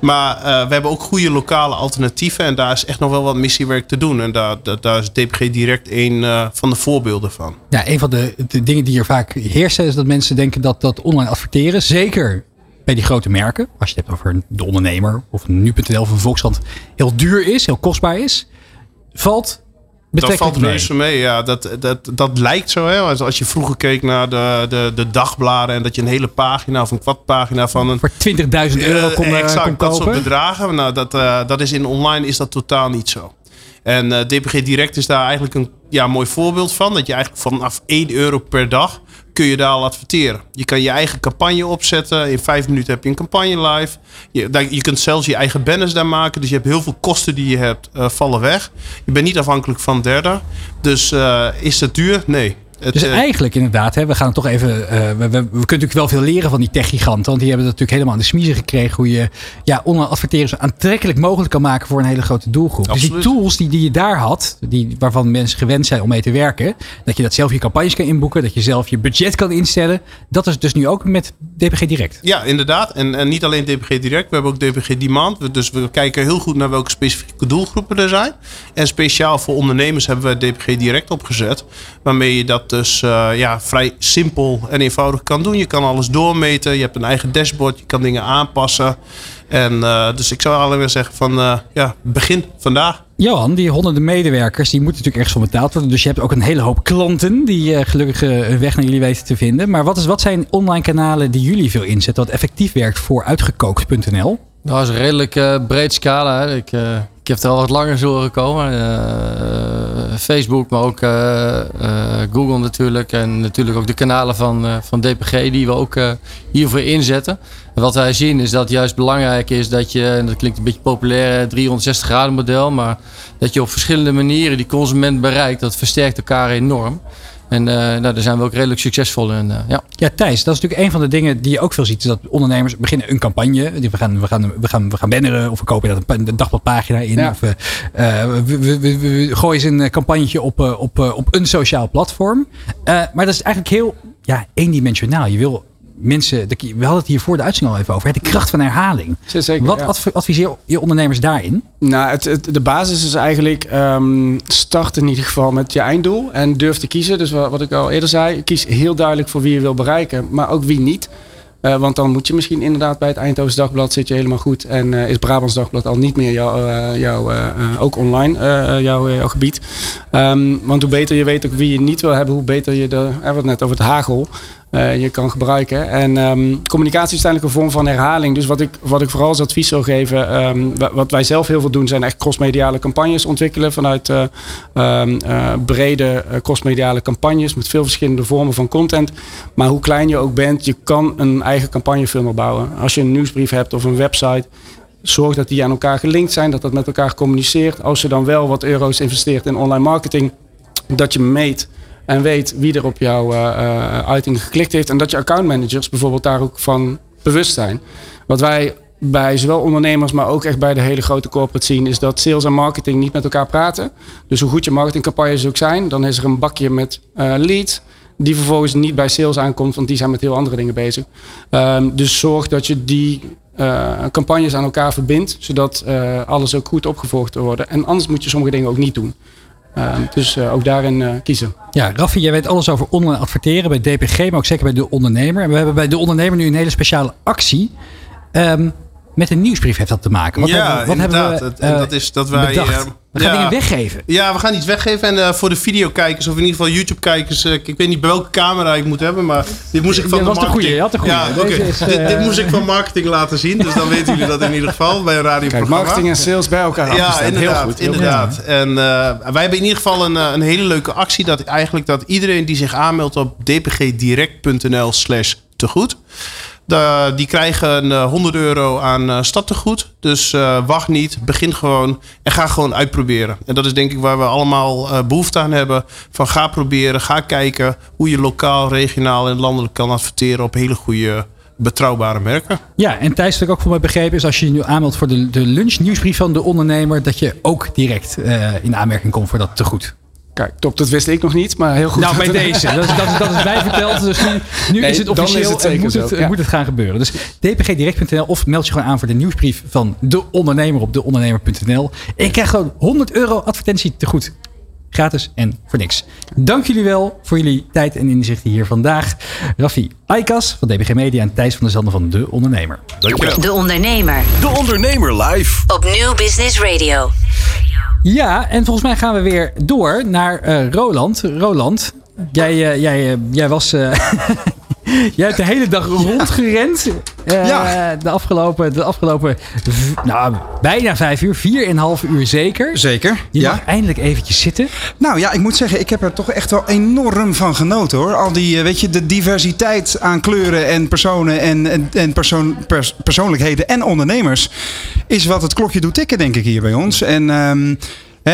L: Maar eh, we hebben ook goede lokale alternatieven. En daar is echt nog wel wat missiewerk te doen. En daar, is DPG Direct een eh, van de voorbeelden van.
C: Ja, een van de, de dingen die er vaak heersen is dat mensen denken dat dat online adverteren, zeker bij die grote merken, als je het hebt over de ondernemer of nu.nl of een Volkskrant, heel duur is, heel kostbaar is, valt
L: Dat valt
C: mee.
L: reuze mee. Ja, dat, dat, dat lijkt zo. Hè? Als, als je vroeger keek naar de, de, de dagbladen. En dat je een hele pagina of een kwartpagina van een...
C: Voor 20.000 euro kon, eh,
L: exact,
C: kon
L: dat soort bedragen. Nou, dat, eh, dat is in online is dat totaal niet zo. En eh, DPG Direct is daar eigenlijk een ja, mooi voorbeeld van. Dat je eigenlijk vanaf 1 euro per dag kun je daar al adverteren. Je kan je eigen campagne opzetten. In vijf minuten heb je een campagne live. Je, je kunt zelfs je eigen banners daar maken. Dus je hebt heel veel kosten die je hebt, eh, vallen weg. Je bent niet afhankelijk van derden. Dus eh, is het duur? Nee. Het,
C: dus
L: eh,
C: eigenlijk inderdaad, hè, we gaan toch even. eh, we, we, we kunnen natuurlijk wel veel leren van die tech-giganten. Want die hebben het natuurlijk helemaal in de smiezen gekregen. Hoe je ja, online adverteren zo aantrekkelijk mogelijk kan maken voor een hele grote doelgroep. Dus die tools die, die je daar had, die, waarvan mensen gewend zijn om mee te werken. Dat je dat zelf je campagnes kan inboeken. Dat je zelf je budget kan instellen. Dat is dus nu ook met DPG Direct.
L: Ja, inderdaad. En, en niet alleen DPG Direct, we hebben ook DPG Demand. Dus we kijken heel goed naar welke specifieke doelgroepen er zijn. En speciaal voor ondernemers hebben we DPG Direct opgezet. Waarmee je dat dus eh, ja, vrij simpel en eenvoudig kan doen. Je kan alles doormeten, je hebt een eigen dashboard, je kan dingen aanpassen. En eh, dus ik zou alleen maar zeggen van eh, ja, begin vandaag.
C: Johan, die honderden medewerkers, die moeten natuurlijk ergens voor betaald worden. Dus je hebt ook een hele hoop klanten die eh, gelukkig een weg naar jullie weten te vinden. Maar wat, is, wat zijn online kanalen die jullie veel inzetten, wat effectief werkt voor uitgekookt.nl?
B: Nou, dat is een redelijk eh, breed scala. Hè. Ik, eh, ik heb er al wat langer zo horen komen. Eh, Facebook, maar ook eh, eh, Google natuurlijk. En natuurlijk ook de kanalen van, van DPG die we ook hiervoor inzetten. En wat wij zien is dat juist belangrijk is dat je, en dat klinkt een beetje populair, eh, 360 graden model. Maar dat je op verschillende manieren die consument bereikt. Dat versterkt elkaar enorm. En eh, nou, daar zijn we ook redelijk succesvol in. eh, ja.
C: Ja, Thijs, dat is natuurlijk een van de dingen die je ook veel ziet. Is dat ondernemers beginnen een campagne. Die We gaan, we gaan, we gaan, we gaan banneren of we kopen daar een, een dagbladpagina in.
K: Ja.
C: Of we, eh, we, we, we- we gooien ze een campagnetje op, eh, op, eh, op een sociaal platform. Eh, maar dat is eigenlijk heel ja, eendimensionaal. Je wil mensen, de- we hadden het hier voor de uitzending al even over. hè, De kracht van herhaling.
K: Zeker,
C: Wat
K: ja.
C: adv- adviseer je ondernemers daarin?
K: Nou, het, het- de basis is eigenlijk ehm, start in ieder geval met je einddoel en durf te kiezen. Dus wat, wat ik al eerder zei, kies heel duidelijk voor wie je wil bereiken, maar ook wie niet. Eh, want dan moet je misschien inderdaad bij het Eindhoven Dagblad zit je helemaal goed en eh, is Brabants Dagblad al niet meer jouw, eh, jouw, eh, ook online, jouw, jouw gebied. Ehm, want hoe beter je weet ook wie je niet wil hebben, hoe beter je de, we hebben het net over het hagel, eh, je kan gebruiken. En ehm, communicatie is uiteindelijk een vorm van herhaling. Dus wat ik, wat ik vooral als advies zou geven, ehm, wa- wat wij zelf heel veel doen, zijn echt crossmediale campagnes ontwikkelen vanuit eh, ehm, eh, brede crossmediale campagnes met veel verschillende vormen van content. Maar hoe klein je ook bent, je kan een eigen campagnefilmer bouwen. Als je een nieuwsbrief hebt of een website, zorg dat die aan elkaar gelinkt zijn, dat dat met elkaar communiceert. Als je dan wel wat euro's investeert in online marketing, dat je meet en weet wie er op jouw eh, eh, uiting geklikt heeft. En dat je accountmanagers bijvoorbeeld daar ook van bewust zijn. Wat wij bij zowel ondernemers, maar ook echt bij de hele grote corporate zien, is dat sales en marketing niet met elkaar praten. Dus hoe goed je marketingcampagnes ook zijn, dan is er een bakje met eh leads. Die vervolgens niet bij sales aankomt, want die zijn met heel andere dingen bezig. Ehm, dus zorg dat je die campagnes aan elkaar verbindt, zodat alles ook goed opgevolgd worden. En anders moet je sommige dingen ook niet doen. Ehm, dus eh, ook daarin eh, kiezen.
C: Ja, Raffi, jij weet alles over online adverteren bij DPG, maar ook zeker bij de ondernemer. En we hebben bij de ondernemer nu een hele speciale actie. Ehm, met een nieuwsbrief heeft dat te maken. Wat
L: ja,
C: hebben, wat
L: inderdaad.
C: hebben we
L: Het- en
C: eh,
L: dat is dat wij.
C: We gaan
L: ja.
C: dingen weggeven.
L: Ja, we gaan iets weggeven. En eh, voor de videokijkers, of in ieder geval YouTube-kijkers. eh, ik weet niet bij welke camera ik moet hebben, maar dit moest ik van
C: Ja,
L: de
C: dat was de
L: marketing.
C: goeie, je had de goeie.
L: Ja, dit, dit
C: eh,
L: moest ik van marketing laten zien. Dus dan weten jullie dat in ieder geval bij een
K: Kijk,
L: radioprogramma.
K: marketing en sales bij elkaar
L: Ja,
K: afgestemd.
L: inderdaad.
K: Heel goed. heel
L: inderdaad. En eh, wij hebben in ieder geval een, een hele leuke actie. Dat eigenlijk dat iedereen die zich aanmeldt op dpgdirect.nl slash tegoed. Die krijgen een eh, 100 euro aan eh stadtegoed. Dus eh, wacht niet, begin gewoon en ga gewoon uitproberen. En dat is denk ik waar we allemaal eh, behoefte aan hebben. Van ga proberen, ga kijken hoe je lokaal, regionaal en landelijk kan adverteren op hele goede, betrouwbare merken.
C: Ja, en Thijs, wat ik ook voor mij begrepen is, als je je nu aanmeldt voor de, de lunchnieuwsbrief van de ondernemer, dat je ook direct eh, in aanmerking komt voor dat tegoed.
K: Kijk, top, dat wist ik nog niet, maar heel goed.
C: Nou, bij deze. Dat is, dat, is, dat is mij verteld. Dus nu, nu
K: Nee,
C: is het
K: dan is
C: officieel
K: het
C: en moet het,
K: ja.
C: moet het gaan gebeuren. Dus dpgdirect.nl of meld je gewoon aan voor de nieuwsbrief van de ondernemer op deondernemer.nl. En je krijgt gewoon 100 euro advertentie te goed. Gratis en voor niks. Dank jullie wel voor jullie tijd en inzichten hier vandaag. Raffi Aikas van DBG Media en Thijs van der Zanden van De Ondernemer.
L: Dankjewel.
A: De Ondernemer.
M: De Ondernemer live.
A: Op Nieuw Business Radio.
C: Ja, en volgens mij gaan we weer door naar eh, Roland. Roland, jij, eh, jij, eh, jij was. *laughs* jij hebt de hele dag rondgerend. eh,
D: Ja.
C: De afgelopen, de afgelopen nou, bijna vijf uur, vier en een half uur zeker.
D: Zeker.
C: Je
D: ja.
C: mag eindelijk eventjes zitten.
D: Nou ja, ik moet zeggen, ik heb er toch echt wel enorm van genoten hoor. Al die, eh, weet je, de diversiteit aan kleuren en personen en, en, en persoon, pers- persoonlijkheden en ondernemers is wat het klokje doet tikken, denk ik, hier bij ons. En ehm,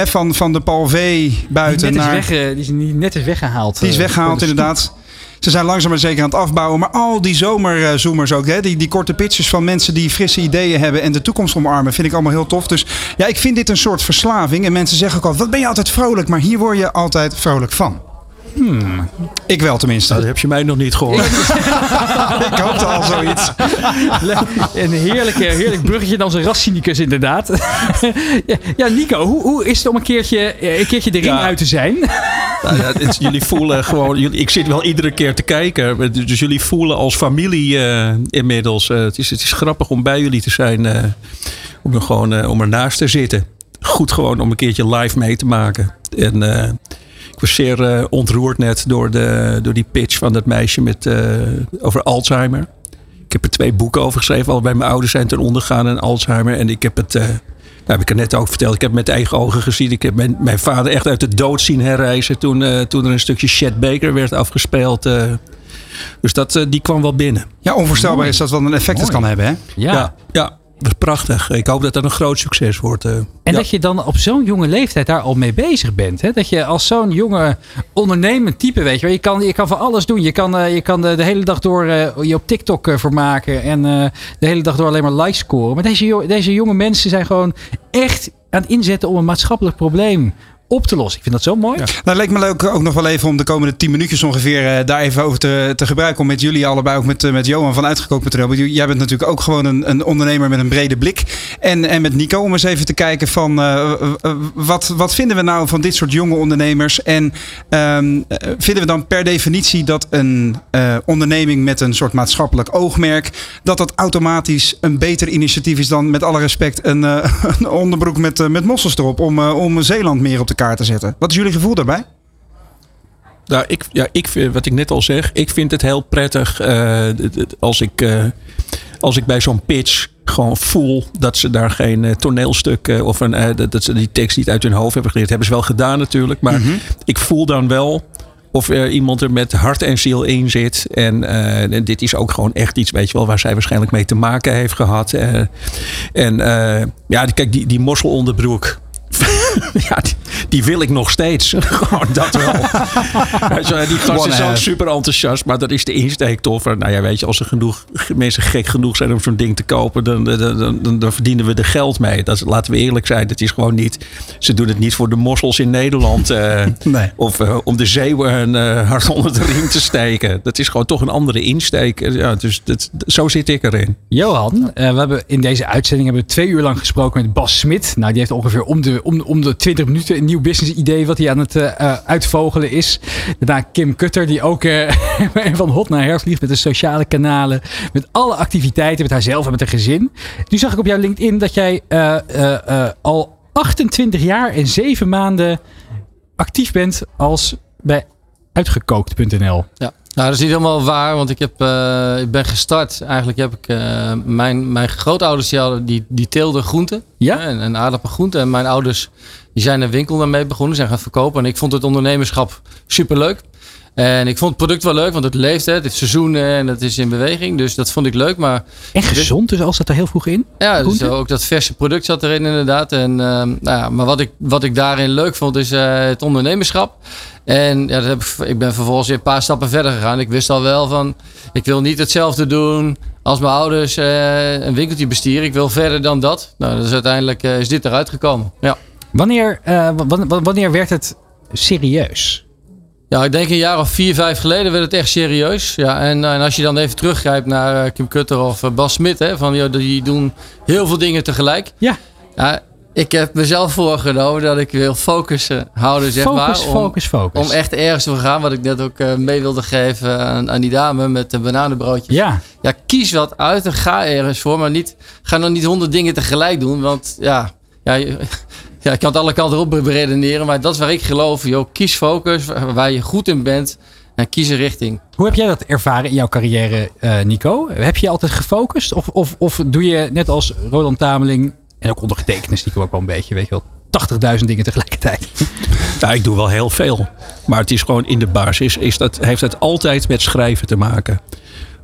D: van, van de Paul V buiten
C: die, net
D: naar...
C: is weg, die is net is weggehaald.
D: Die is
C: eh,
D: weggehaald, inderdaad. Ze zijn langzaam maar zeker aan het afbouwen. Maar al die zomerzoomers ook, hè, die, die korte pitches van mensen die frisse ideeën hebben en de toekomst omarmen, vind ik allemaal heel tof. Dus ja, ik vind dit een soort verslaving. En mensen zeggen ook al, wat ben je altijd vrolijk? Maar hier word je altijd vrolijk van.
C: Hmm.
D: Ik wel tenminste.
E: Dat heb je mij nog niet gehoord. *laughs*
D: ik hoopte al zoiets.
C: Een heerlijk, eh, heerlijk bruggetje naar onze rascynicus inderdaad. *laughs* Ja, Nico, hoe, hoe is het om een keertje, eh, een keertje de ring
E: Ja.
C: uit te zijn?
E: Nou ja, het- jullie voelen gewoon. jullie- Ik zit wel iedere keer te kijken. Dus jullie voelen als familie eh, inmiddels. eh, het, is, het is grappig om bij jullie te zijn. eh, om er gewoon eh, om ernaast te zitten. Goed gewoon om een keertje live mee te maken. En eh, ik was zeer eh, ontroerd net door, de, door die pitch van dat meisje met, eh, over Alzheimer. Ik heb er twee boeken over geschreven. Allebei mijn ouders zijn ten onder gegaan aan Alzheimer. En ik heb het. eh, nou, heb ik er net ook verteld. Ik heb het met eigen ogen gezien. Ik heb mijn, mijn vader echt uit de dood zien herreizen. Toen, eh, toen er een stukje Chet Baker werd afgespeeld. eh. dus dat, die kwam wel binnen.
D: Ja, onvoorstelbaar is dat wat een effect het kan hebben, hè?
E: Ja, ja, dat is prachtig. Ik hoop dat dat een groot succes wordt. eh.
C: En
E: Ja.
C: dat je dan op zo'n jonge leeftijd daar al mee bezig bent. Hè? Dat je als zo'n jonge ondernemend type, weet je wel. Je kan, je kan van alles doen. Je kan, eh, je kan de, de hele dag door eh, je op TikTok vermaken. En de hele dag door alleen maar likes scoren. Maar deze, deze jonge mensen zijn gewoon echt aan het inzetten om een maatschappelijk probleem op te lossen. Ik vind dat zo mooi.
D: Nou, het leek me leuk ook nog wel even om de komende 10 minuutjes ongeveer eh, daar even over te, te gebruiken. Om met jullie allebei, ook met, eh, met Johan van Uitgekookt Materiaal. Jij bent natuurlijk ook gewoon een, een ondernemer met een brede blik. En, en met Nico om eens even te kijken van eh, wat, wat vinden we nou van dit soort jonge ondernemers? En ehm, eh, vinden we dan per definitie dat een onderneming met een soort maatschappelijk oogmerk, dat dat automatisch een beter initiatief is dan met alle respect een, *laughs* een onderbroek met, met mossels erop om, om Zeeland meer op de kaart te zetten? Wat is jullie gevoel daarbij?
E: Nou, ik, ja, ik, vind- wat ik net al zeg, ik vind het heel prettig eh, als, ik, eh, als ik bij zo'n pitch gewoon voel dat ze daar geen eh, toneelstuk of een, dat, ze die tekst niet uit hun hoofd hebben geleerd. Hebben ze wel gedaan natuurlijk, maar ik voel dan wel of er iemand er met hart en ziel in zit. En, dit is ook gewoon echt iets, weet je wel, waar zij waarschijnlijk mee te maken heeft gehad. Eh, en ja, kijk, die, die mosselonderbroek. *laughs* ja, die, die wil ik nog steeds. *laughs* Gewoon dat wel. *laughs* Die gast is ook
D: half.
E: super enthousiast, maar dat is de insteek toffer. Nou ja, weet je, als er genoeg mensen gek genoeg zijn om zo'n ding te kopen, dan, dan, dan, dan, verdienen we er geld mee. Dat, laten we eerlijk zijn, het is gewoon niet. Ze doen het niet voor de mossels in Nederland. eh,
D: Nee.
E: Of eh, om de zeeuwen een eh, hart onder de riem te steken. Dat is gewoon toch een andere insteek. Eh, Ja, dus dat, zo zit ik erin.
C: Johan, eh, we hebben in deze uitzending hebben we twee uur lang gesproken met Bas Smit. Nou, die heeft ongeveer om de, om, om de 20 minuten een nieuw business idee wat hij aan het eh, eh, uitvogelen is. Daarna Kim Kutter, die ook eh, *laughs* van hot naar her vliegt met de sociale kanalen. Met alle activiteiten, met haarzelf en met haar gezin. Nu zag ik op jouw LinkedIn dat jij al 28 jaar en 7 maanden actief bent als bij uitgekookt.nl.
B: Ja. Nou, dat is niet helemaal waar, want ik, heb, eh, ik ben gestart. Eigenlijk heb ik eh, mijn, mijn grootouders die, hadden, die, die teelden groenten
C: Ja?
B: en, en aardappelgroenten. En mijn ouders die zijn een winkel daarmee begonnen, zijn gaan verkopen. En ik vond het ondernemerschap superleuk. En ik vond het product wel leuk, want het leeft, hè. het is seizoen eh, en het is in beweging. Dus dat vond ik leuk. Maar
C: En gezond, dus als dat er heel vroeg in?
B: ja, dus ook dat verse product zat erin inderdaad. En, ehm, nou ja, maar wat ik, wat ik daarin leuk vond is eh, het ondernemerschap. En ja, dat heb ik, ik ben vervolgens weer een paar stappen verder gegaan. Ik wist al wel van, ik wil niet hetzelfde doen als mijn ouders eh, een winkeltje bestieren. Ik wil verder dan dat. Nou, dus uiteindelijk eh, is dit eruit gekomen. Ja.
C: Wanneer, eh, wanneer werd het serieus?
B: Ja, ik denk een jaar of vier, vijf geleden werd het echt serieus. Ja, en, en als je dan even teruggrijpt naar eh, Kim Kutter of eh, Bas Smit, hè, van, joh, die doen heel veel dingen tegelijk.
C: Ja.
B: ja ik heb mezelf voorgenomen dat ik wil focussen houden, zeg
C: Focus,
B: maar. Om,
C: focus, focus.
B: om echt ergens te gaan, wat ik net ook eh, mee wilde geven aan, aan die dame met de bananenbroodjes.
C: Ja.
B: Ja, kies wat uit en ga ergens voor, maar niet, ga dan niet honderd dingen tegelijk doen, want ja, ja, ja, ik kan het alle kanten op beredeneren, maar dat is waar ik geloof. Joh, kies focus, waar je goed in bent en kies een richting.
C: Hoe heb jij dat ervaren in jouw carrière, eh, Nico? Heb je altijd gefocust? Of, of, of doe je net als Roland Tameling, en ook ondergetekend is Nico ook wel een beetje, weet je wel, 80.000 dingen tegelijkertijd?
E: Ja, *laughs* ik doe wel heel veel. Maar het is gewoon in de basis. Is dat, heeft het altijd met schrijven te maken.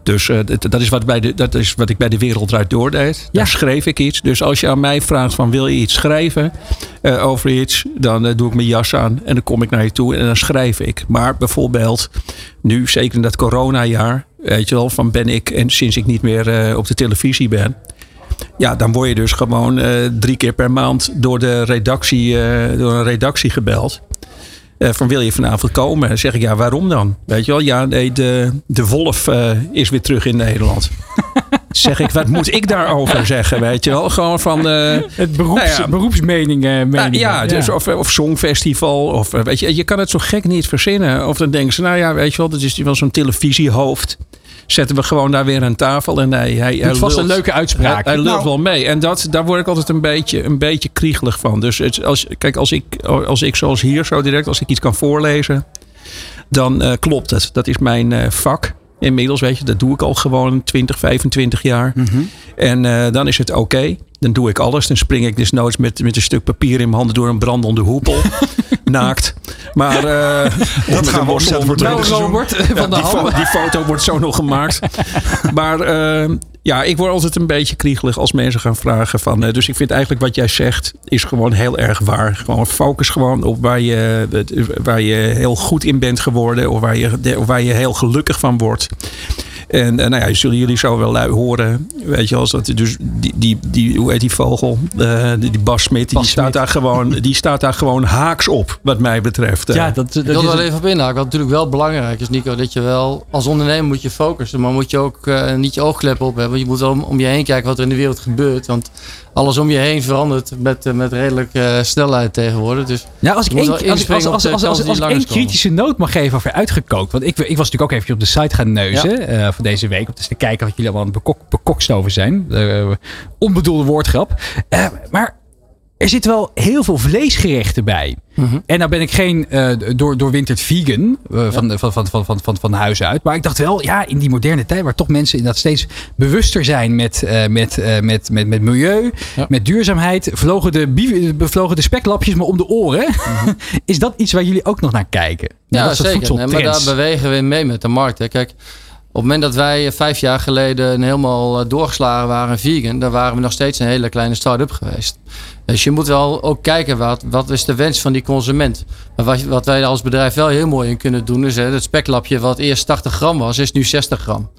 E: Dus eh, dat, is wat bij de, dat is wat ik bij de Wereld Draait Door deed. Daar schreef ik iets. Dus als je aan mij vraagt van wil je iets schrijven? eh, over iets, dan eh, doe ik mijn jas aan en dan kom ik naar je toe en dan schrijf ik. Maar bijvoorbeeld nu, zeker in dat coronajaar, weet je wel, van ben ik en sinds ik niet meer op de televisie ben. Ja, dan word je dus gewoon drie keer per maand door de redactie, door een redactie gebeld. Eh, van wil je vanavond komen? Dan zeg ik ja, waarom dan? Weet je wel, ja, nee, de, de wolf eh, is weer terug in Nederland. *laughs* zeg ik, wat moet ik daarover zeggen? Weet je wel, gewoon van. eh,
C: Het beroeps,
E: nou ja,
C: beroepsmeningen.
E: nou,
C: meningen.
E: ja, dus Of, of songfestival. Of, weet je, je kan het zo gek niet verzinnen. Of dan denken ze, nou ja, weet je wel, dat is wel zo'n televisiehoofd. Zetten we gewoon daar weer aan tafel. En hij, hij,
C: Doet vast een leuke uitspraak.
E: Hij, hij lult
C: Nou.
E: wel mee. En dat, daar word ik altijd een beetje, een beetje kriegelig van. Dus het, als, kijk, als ik, als ik zoals hier zo direct, als ik iets kan voorlezen, dan eh, klopt het. Dat is mijn eh, vak. Inmiddels, weet je, dat doe ik al gewoon 20, 25 jaar. En eh, dan is het oké. Dan doe ik alles. Dan spring ik dus nooit met, met een stuk papier in mijn handen door een brandende hoepel. *laughs* Naakt. Maar eh,
D: Dat gaan we opzetten voor het
C: Nou,
E: ja,
C: van de
E: die, fo-
C: Halve.
E: die foto wordt zo nog gemaakt. *laughs* Maar eh, ja, ik word altijd een beetje kriegelig als mensen gaan vragen van. eh, dus ik vind eigenlijk wat jij zegt is gewoon heel erg waar. Gewoon focus gewoon op waar je, waar je heel goed in bent geworden. Of waar je, of waar je heel gelukkig van wordt. En eh, nou ja, zullen jullie zo wel lui horen. Weet je, als dat dus die, die, die hoe heet die vogel? Eh, die, die Bas Smit, die staat daar gewoon, *laughs* die staat daar gewoon haaks op, wat mij betreft. Eh,
C: Ja, dat, dat
B: Ik wil er wel even op inhaken. Wat natuurlijk wel belangrijk is, Nico, dat je wel als ondernemer moet je focussen. Maar moet je ook eh, niet je oogkleppen op hebben. Je moet wel om, om je heen kijken wat er in de wereld gebeurt. Want alles om je heen verandert met, eh, met redelijk eh, snelheid tegenwoordig. Dus
C: Ja, als ik één,
B: wel
C: als, als, als, als, als, kritische noot mag geven over uitgekookt. Want ik, ik was natuurlijk ook even op de site gaan neuzen eh, van deze week. Om eens te kijken wat jullie allemaal bekok, bekokst over zijn. Eh, onbedoelde woordgrap. Eh, maar er zitten wel heel veel vleesgerechten bij.
B: Mhm.
C: En nou ben ik geen eh door, doorwinterd vegan eh, van, van, van, van, van, van, van huis uit. Maar ik dacht wel, ja, in die moderne tijd waar toch mensen inderdaad steeds bewuster zijn met, met, met, met, met milieu, met duurzaamheid, vlogen de, bevlogen de speklapjes me om de oren. *laughs* Is dat iets waar jullie ook nog naar kijken?
B: Ja, zeker. Nee, maar daar bewegen we mee met de markt. Hè. Kijk, op het moment dat wij eh, vijf jaar geleden helemaal eh, doorgeslagen waren vegan, dan waren we nog steeds een hele kleine start-up geweest. Dus je moet wel ook kijken wat, wat is de wens van die consument. Maar wat, wat wij als bedrijf wel heel mooi in kunnen doen, is het speklapje wat eerst 80 gram was, is nu 60 gram.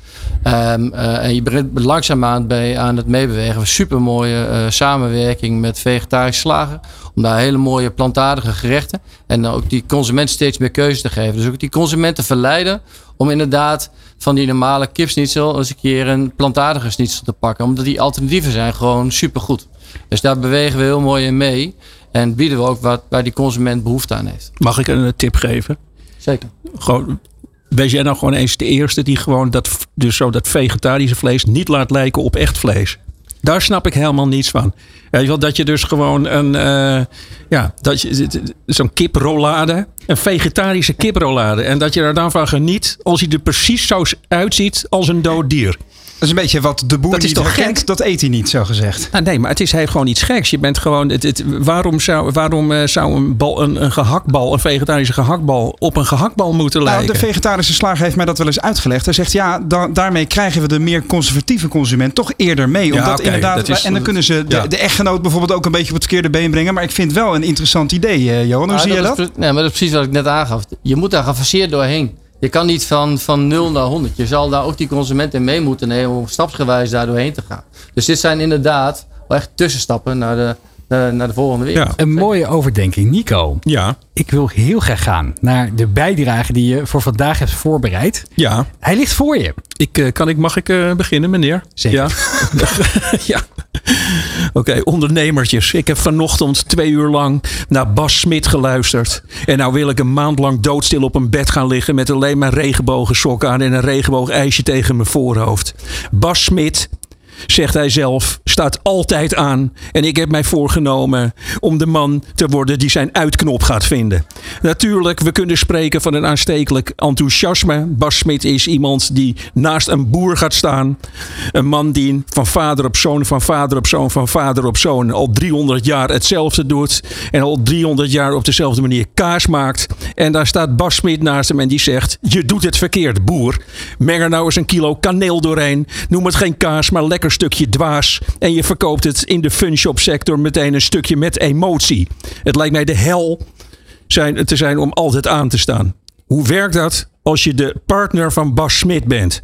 B: Ehm, eh, en je begint langzaamaan bij aan het meebewegen. Super mooie samenwerking met vegetarische slager. Om daar hele mooie plantaardige gerechten. En ook die consument steeds meer keuze te geven. Dus ook die consumenten verleiden om inderdaad van die normale kipsnitzel eens een keer een plantaardige schnitzel te pakken. Omdat die alternatieven zijn gewoon supergoed. Dus daar bewegen we heel mooi in mee. En bieden we ook wat waar die consument behoefte aan heeft.
E: Mag ik een eh, tip geven?
B: Zeker.
E: Gewoon, wees jij nou gewoon eens de eerste die gewoon dat, dus zo dat vegetarische vlees niet laat lijken op echt vlees. Daar snap ik helemaal niets van. Dat je dus gewoon een, eh, ja, dat je zo'n kiprollade, een vegetarische kiprollade. En dat je er dan van geniet als hij er precies zo uitziet als een dood dier.
D: Dat is een beetje wat de boer
E: Dat is
D: niet
E: toch
D: herkent,
E: gek?
D: dat eet hij niet, zo gezegd.
E: Ah, nee, maar het is heel gewoon iets geks. Je bent gewoon. Het, het- waarom zou, waarom, eh, zou een, bal, een, een gehaktbal, een vegetarische gehaktbal, op een gehaktbal moeten
D: Nou,
E: lijken?
D: de vegetarische slager heeft mij dat wel eens uitgelegd. Hij zegt ja, da- daarmee krijgen we de meer conservatieve consument toch eerder mee.
E: Ja,
D: Omdat inderdaad,
E: dat is-
D: en dan kunnen ze de,
E: ja.
D: de echtgenoot bijvoorbeeld ook een beetje op het verkeerde been brengen. Maar ik vind wel een interessant idee, eh, Johan. Hoe
B: Ah,
D: zie je
B: is
D: dat?
B: pre- Nee, maar dat is precies wat ik net aangaf. Je moet daar gefaseerd doorheen. Je kan niet van, van 0 naar 100. Je zal daar ook die consument in mee moeten nemen om stapsgewijs daar doorheen te gaan. Dus dit zijn inderdaad wel echt tussenstappen naar de, naar, naar de volgende wereld.
C: Een mooie overdenking. Nico,
E: Ja.
C: ik wil heel graag gaan naar de bijdrage die je voor vandaag hebt voorbereid.
E: Ja.
C: Hij ligt voor je.
E: Ik, eh, kan ik, mag ik eh, beginnen, meneer?
C: Zeker.
E: Ja. *laughs* ja. Oké, ondernemertjes. Ik heb vanochtend twee uur lang naar Bas Smit geluisterd. En nou wil ik een maand lang doodstil op een bed gaan liggen... met alleen maar regenbogensokken aan en een regenboogijsje tegen mijn voorhoofd. Bas Smit, zegt hij zelf, staat altijd aan. En ik heb mij voorgenomen om de man te worden die zijn uitknop gaat vinden. Natuurlijk, we kunnen spreken van een aanstekelijk enthousiasme. Bas Smit is iemand die naast een boer gaat staan. Een man die van vader op zoon, van vader op zoon, van vader op zoon al 300 jaar hetzelfde doet. En al 300 jaar op dezelfde manier kaas maakt. En daar staat Bas Smit naast hem en die zegt: Je doet het verkeerd, boer. Meng er nou eens een kilo kaneel doorheen. Noem het geen kaas, maar lekker stukje dwaas. En je verkoopt het in de funshop sector meteen een stukje met emotie. Het lijkt mij de hel zijn, te zijn om altijd aan te staan. Hoe werkt dat als je de partner van Bas Smit bent?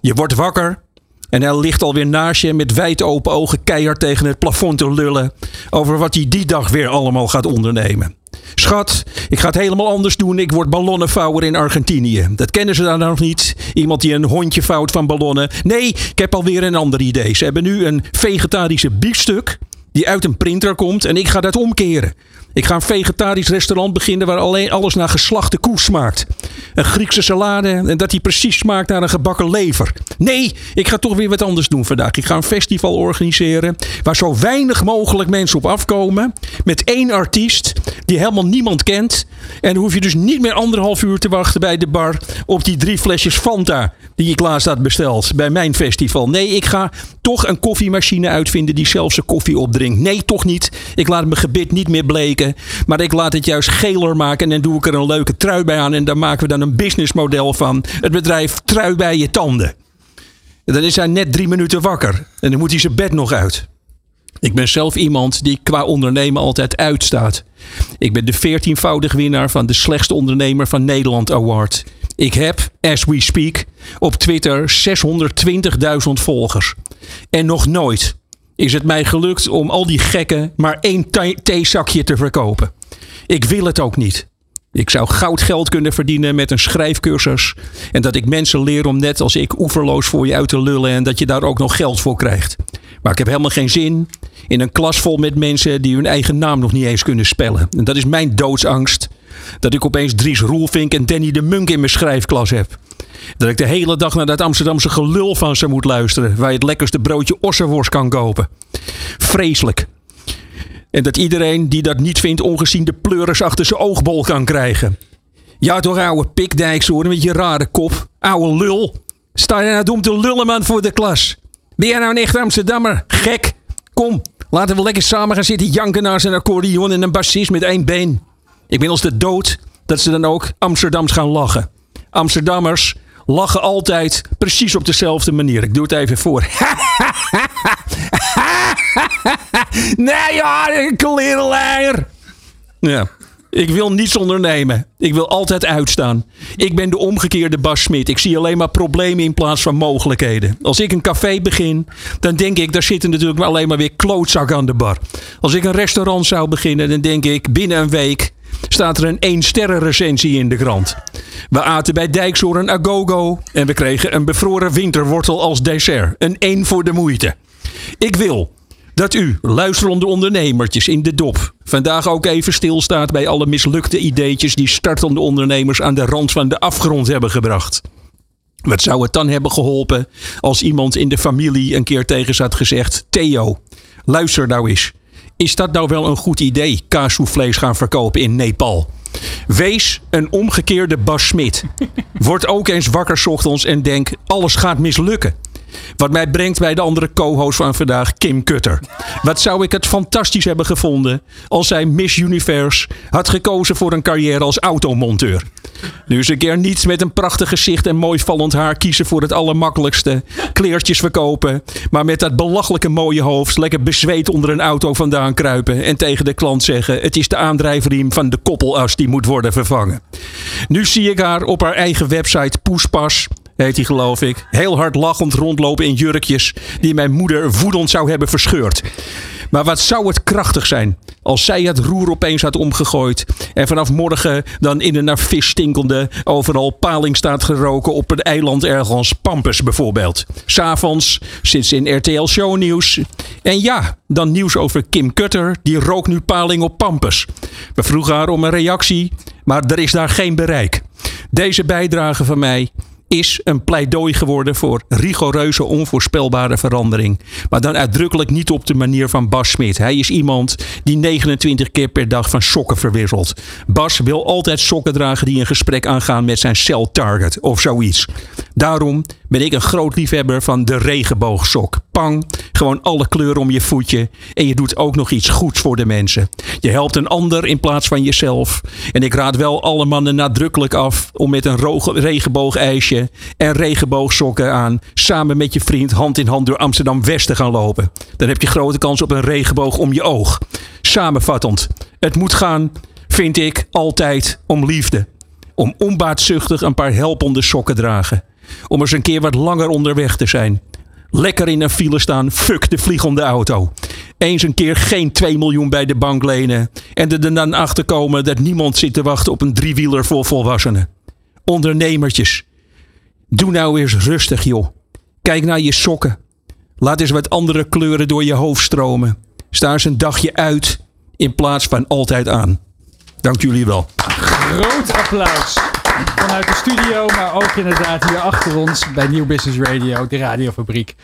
E: Je wordt wakker en hij ligt alweer naast je met wijd open ogen keihard tegen het plafond te lullen over wat hij die dag weer allemaal gaat ondernemen. Schat, ik ga het helemaal anders doen. Ik word ballonnenvouwer in Argentinië. Dat kennen ze daar nog niet. Iemand die een hondje vouwt van ballonnen. Nee, ik heb alweer een ander idee. Ze hebben nu een vegetarische biefstuk die uit een printer komt en ik ga dat omkeren. Ik ga een vegetarisch restaurant beginnen waar alleen alles naar geslachte koe smaakt. Een Griekse salade en dat die precies smaakt naar een gebakken lever. Nee, ik ga toch weer wat anders doen vandaag. Ik ga een festival organiseren waar zo weinig mogelijk mensen op afkomen. Met één artiest die helemaal niemand kent. En dan hoef je dus niet meer anderhalf uur te wachten bij de bar op die drie flesjes Fanta die ik laatst had besteld bij mijn festival. Nee, ik ga toch een koffiemachine uitvinden die zelf zijn koffie opdringt. Nee, toch niet. Ik laat mijn gebit niet meer bleken. Maar ik laat het juist geler maken en dan doe ik er een leuke trui bij aan. En daar maken we dan een businessmodel van. Het bedrijf Trui bij je tanden. En dan is hij net drie minuten wakker. En dan moet hij zijn bed nog uit. Ik ben zelf iemand die qua ondernemen altijd uitstaat. Ik ben de veertienvoudig winnaar van de slechtste ondernemer van Nederland Award. Ik heb, as we speak, op Twitter 620.000 volgers. En nog nooit is het mij gelukt om al die gekken maar één thee- theezakje te verkopen. Ik wil het ook niet. Ik zou goud geld kunnen verdienen met een schrijfcursus. En dat ik mensen leer om net als ik oeverloos voor je uit te lullen. En dat je daar ook nog geld voor krijgt. Maar ik heb helemaal geen zin in een klas vol met mensen die hun eigen naam nog niet eens kunnen spellen. En dat is mijn doodsangst. Dat ik opeens Dries Roelvink en Danny de Munk in mijn schrijfklas heb. Dat ik de hele dag naar dat Amsterdamse gelul van ze moet luisteren. Waar je het lekkerste broodje ossenworst kan kopen. Vreselijk. En dat iedereen die dat niet vindt ongezien de pleuris achter zijn oogbol kan krijgen. Ja toch ouwe pikdijkshoorn met je rare kop. Ouwe lul. Sta je nou dom te lullen man voor de klas? Ben jij nou een echt Amsterdammer? Gek. Kom, laten we lekker samen gaan zitten janken naar zijn accordeon en een bassist met één been. Ik ben als de dood dat ze dan ook Amsterdams gaan lachen. Amsterdammers lachen altijd precies op dezelfde manier. Ik doe het even voor. *laughs* nee ja, een klerenleier. Ja. Ik wil niets ondernemen. Ik wil altijd uitstaan. Ik ben de omgekeerde Bas Smit. Ik zie alleen maar problemen in plaats van mogelijkheden. Als ik een café begin, dan denk ik, daar zitten natuurlijk alleen maar weer klootzakken aan de bar. Als ik een restaurant zou beginnen, dan denk ik, binnen een week staat er een 1 sterren recensie in de krant. We aten bij Dijkshoor een agogo en we kregen een bevroren winterwortel als dessert. Een 1 voor de moeite. Ik wil dat u, luisterende ondernemertjes in de dop, vandaag ook even stilstaat bij alle mislukte ideetjes die startende ondernemers aan de rand van de afgrond hebben gebracht. Wat zou het dan hebben geholpen als iemand in de familie een keer tegen ze had gezegd: Theo, luister nou eens. Is dat nou wel een goed idee, kaassoufflés gaan verkopen in Nepal? Wees een omgekeerde Bas Smit. Word ook eens wakker ochtends en denk: alles gaat mislukken. Wat mij brengt bij de andere co-host van vandaag, Kim Kutter. Wat zou ik het fantastisch hebben gevonden als zij Miss Universe had gekozen voor een carrière als automonteur. Nu eens een keer niet met een prachtig gezicht en mooi vallend haar kiezen voor het allermakkelijkste. Kleertjes verkopen, maar met dat belachelijke mooie hoofd lekker bezweet onder een auto vandaan kruipen. En tegen de klant zeggen: het is de aandrijfriem van de koppelas die moet worden vervangen. Nu zie ik haar op haar eigen website Poespas heet hij geloof ik. Heel hard lachend rondlopen in jurkjes die mijn moeder woedend zou hebben verscheurd. Maar wat zou het krachtig zijn als zij het roer opeens had omgegooid en vanaf morgen dan in een naar vis stinkende overal paling staat geroken op een eiland ergens, Pampus bijvoorbeeld. S'avonds zit ze in RTL Shownieuws en ja, dan nieuws over Kim Kutter, die rookt nu paling op Pampus. We vroegen haar om een reactie, maar er is daar geen bereik. Deze bijdrage van mij is een pleidooi geworden voor rigoureuze, onvoorspelbare verandering. Maar dan uitdrukkelijk niet op de manier van Bas Smit. Hij is iemand die 29 keer per dag van sokken verwisselt. Bas wil altijd sokken dragen die een gesprek aangaan met zijn cell target of zoiets. Daarom ben ik een groot liefhebber van de regenboogsok. Pang, gewoon alle kleuren om je voetje. En je doet ook nog iets goeds voor de mensen. Je helpt een ander in plaats van jezelf. En ik raad wel alle mannen nadrukkelijk af om met een roge- en regenboogsokken aan samen met je vriend hand in hand door Amsterdam West te gaan lopen. Dan heb je grote kans op een regenboog om je oog. Samenvattend, Het moet gaan, vind ik, altijd om liefde. Om onbaatzuchtig een paar helpende sokken dragen. Om eens een keer wat langer onderweg te zijn. Lekker in een file staan, fuck de vliegende auto. Eens een keer geen 2 miljoen bij de bank lenen. En er dan achter komen dat niemand zit te wachten op een driewieler voor volwassenen. Ondernemertjes. Doe nou eens rustig, joh. Kijk naar je sokken. Laat eens wat andere kleuren door je hoofd stromen. Sta eens een dagje uit in plaats van altijd aan. Dank jullie wel.
C: Groot applaus vanuit de studio, maar ook inderdaad hier achter ons bij Nieuw Business Radio, de radiofabriek.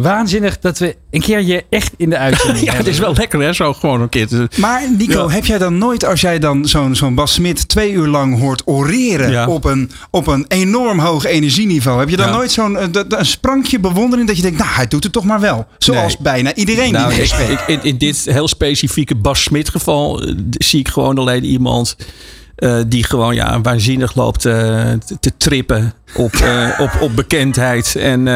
C: Waanzinnig dat we een keer je echt in de *laughs* uitzending
E: Ja, het is wel lekker hè, zo gewoon een keer te...
D: Maar Nico,
E: Ja.
D: heb jij dan nooit, als jij dan zo'n zo'n Bas Smit twee uur lang hoort oreren
E: Ja.
D: op, een, op een enorm hoog energieniveau, heb je dan
E: Ja.
D: nooit zo'n eh, een sprankje bewondering dat je denkt, nou hij doet het toch maar wel. Zoals
E: Nee.
D: bijna iedereen
E: Nou,
D: die
E: ik,
D: dit
E: ik- in, in dit heel specifieke Bas Smit geval eh, zie ik gewoon alleen iemand eh, die gewoon ja, waanzinnig loopt eh, te, trippen op, eh, *laughs* op, op bekendheid. En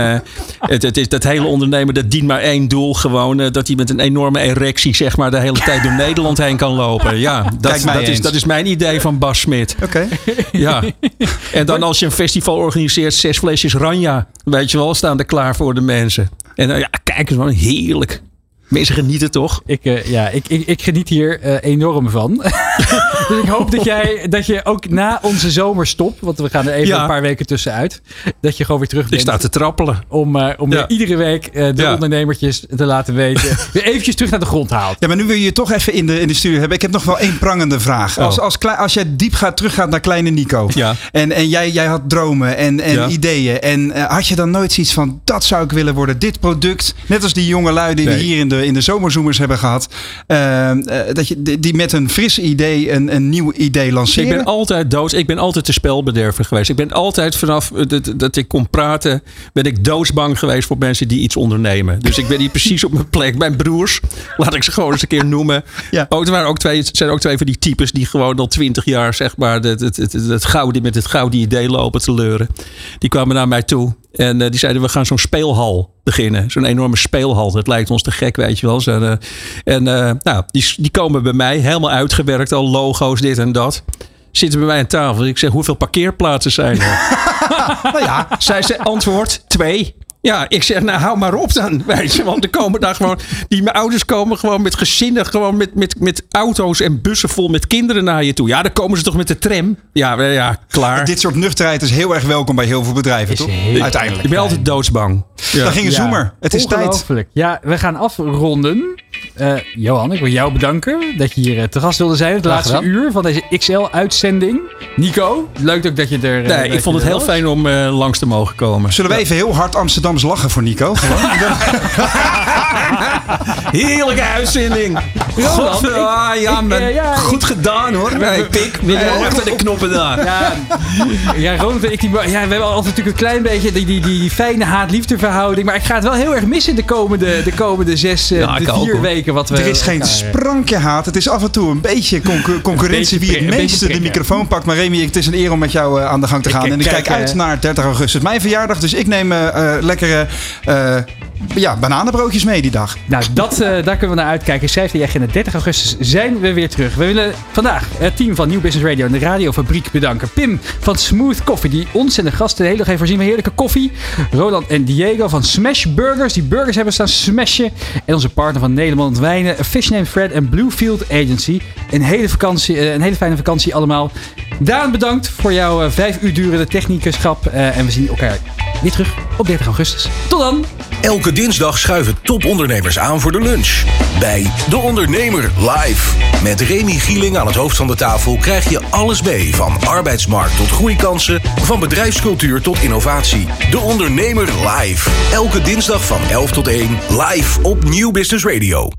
E: het, het is, dat hele ondernemen dat dient maar één doel. Gewoon dat hij met een enorme erectie zeg maar de hele tijd door *laughs* Nederland heen kan lopen. Ja, dat, dat, is, dat is mijn idee van Bas Smit.
D: Oké. *laughs*
E: Ja. En dan als je een festival organiseert, zes flesjes Ranja. Weet je wel, staan er klaar voor de mensen. En ja, kijk eens, wat heerlijk. Mensen genieten toch?
C: Ik, eh, ja, ik, ik, ik geniet hier eh, enorm van. *laughs* dus ik hoop dat, jij, dat je ook na onze zomerstop, want we gaan er even
E: Ja.
C: een paar weken tussenuit, dat je gewoon weer terug
E: Ik
C: bent.
E: sta te trappelen.
C: Om, eh, om
E: Ja.
C: iedere week de
E: Ja.
C: ondernemertjes te laten weten. *laughs* weer eventjes terug naar de grond haalt.
D: Ja, maar nu wil je je toch even in de, in de studio hebben. Ik heb nog wel één prangende vraag.
E: Oh.
D: Als, als, klei- als jij diep gaat, teruggaat naar kleine Nico.
E: Ja.
D: En, en jij, jij had dromen en, en ideeën. En had je dan nooit zoiets van, dat zou ik willen worden. Dit product, net als die jonge lui die we hier in de, in de zomerzoomers hebben gehad. eh, eh, dat je, die, met een fris idee een, een nieuw idee lanceren.
E: Ik ben altijd dood. Ik ben altijd de spelbederver geweest. Ik ben altijd vanaf eh, dat, dat ik kon praten, ben ik doodsbang geweest voor mensen die iets ondernemen. Dus ik ben hier precies op mijn plek. Mijn broers, laat ik ze gewoon eens een keer noemen. *laughs*
D: Ja.
E: Ook, er waren ook twee, het zijn ook twee van die types die gewoon al twintig jaar, zeg maar, het, het, het, het gouden, met het gouden idee lopen te leuren. Die kwamen naar mij toe en eh, die zeiden: We gaan zo'n speelhal beginnen. Zo'n enorme speelhal. Dat lijkt ons te gek, weet je wel. Eh, en eh, nou, die, die komen bij mij, helemaal uitgewerkt, al logo's, dit en dat. Zitten bij mij aan tafel. Ik zeg: Hoeveel parkeerplaatsen zijn er? *laughs* nou ja, zij ze antwoord: Twee. Ja, ik zeg, nou hou maar op dan. *laughs* Weet je, want er komen daar gewoon. Die mijn ouders komen gewoon met gezinnen, gewoon met, met, met auto's en bussen vol met kinderen naar je toe. Ja, dan komen ze toch met de tram. Ja, ja klaar.
D: Dit soort nuchterheid is heel erg welkom bij heel veel bedrijven, toch? Uiteindelijk.
E: Ik ben altijd doodsbang. Ja.
D: Daar ging een zoomer. Het is tijd.
C: Ja, we gaan afronden. Eh, Johan, ik wil jou bedanken dat je hier eh, te gast wilde zijn. Het laatste
B: gedaan.
C: uur van deze XL-uitzending. Nico, leuk ook dat je er. eh,
E: Nee, ik vond het heel
C: was.
E: fijn om eh, langs te mogen komen.
D: Zullen we even heel hard Amsterdams lachen voor Nico? Gewoon. *laughs*
E: Heerlijke uitzending.
C: Roland,
E: God,
C: ik-
E: ah, ja,
C: ik,
E: man.
C: ja,
E: Goed gedaan hoor. Nee, pik. Achter de knoppen daar?
C: Ja, ja, Ronald ik, die, ja, we hebben altijd natuurlijk een klein beetje die, die, die, die fijne haat-liefde verhouding. Maar ik ga het wel heel erg missen de komende, de komende zes,
E: Ja, ik
C: de
E: ook,
C: vier
E: hoor.
C: weken. Wat we
D: Er is geen sprankje haat. Het is af en toe een beetje concu- concurrentie
C: Een beetje
D: wie het meeste de microfoon pakt. Maar Remy, het is een eer om met jou eh, aan de gang te
C: Ik,
D: gaan. en ik
C: kijk,
D: kijk uit
C: eh,
D: naar 30 augustus, mijn verjaardag. Dus ik neem eh, eh, lekkere eh, ja, bananenbroodjes mee die dag.
C: Nou, dat, eh, daar kunnen we naar uitkijken. Schrijf je agenda. 30 augustus zijn we weer terug. We willen vandaag het team van Nieuw Business Radio en de radiofabriek bedanken. Pim van Smooth Coffee, die ons en de gasten de hele dag voorzien van heerlijke koffie. Roland en Diego van Smash Burgers, die burgers hebben staan smashen. En onze partner van Nederland Wijnen, Fish Named Fred en Bluefield Agency. Een hele, vakantie, eh, een hele fijne vakantie allemaal. Daan, bedankt voor jouw eh, vijf uur durende techniekerschap. Eh, en we zien elkaar weer terug op 30 augustus. Tot dan!
A: Elke dinsdag schuiven topondernemers aan voor de lunch. Bij De Ondernemer live. Met Remy Gieling aan het hoofd van de tafel krijg je alles mee. Van arbeidsmarkt tot groeikansen, van bedrijfscultuur tot innovatie. De Ondernemer live. Elke dinsdag van 11 tot 1 live op Nieuw Business Radio.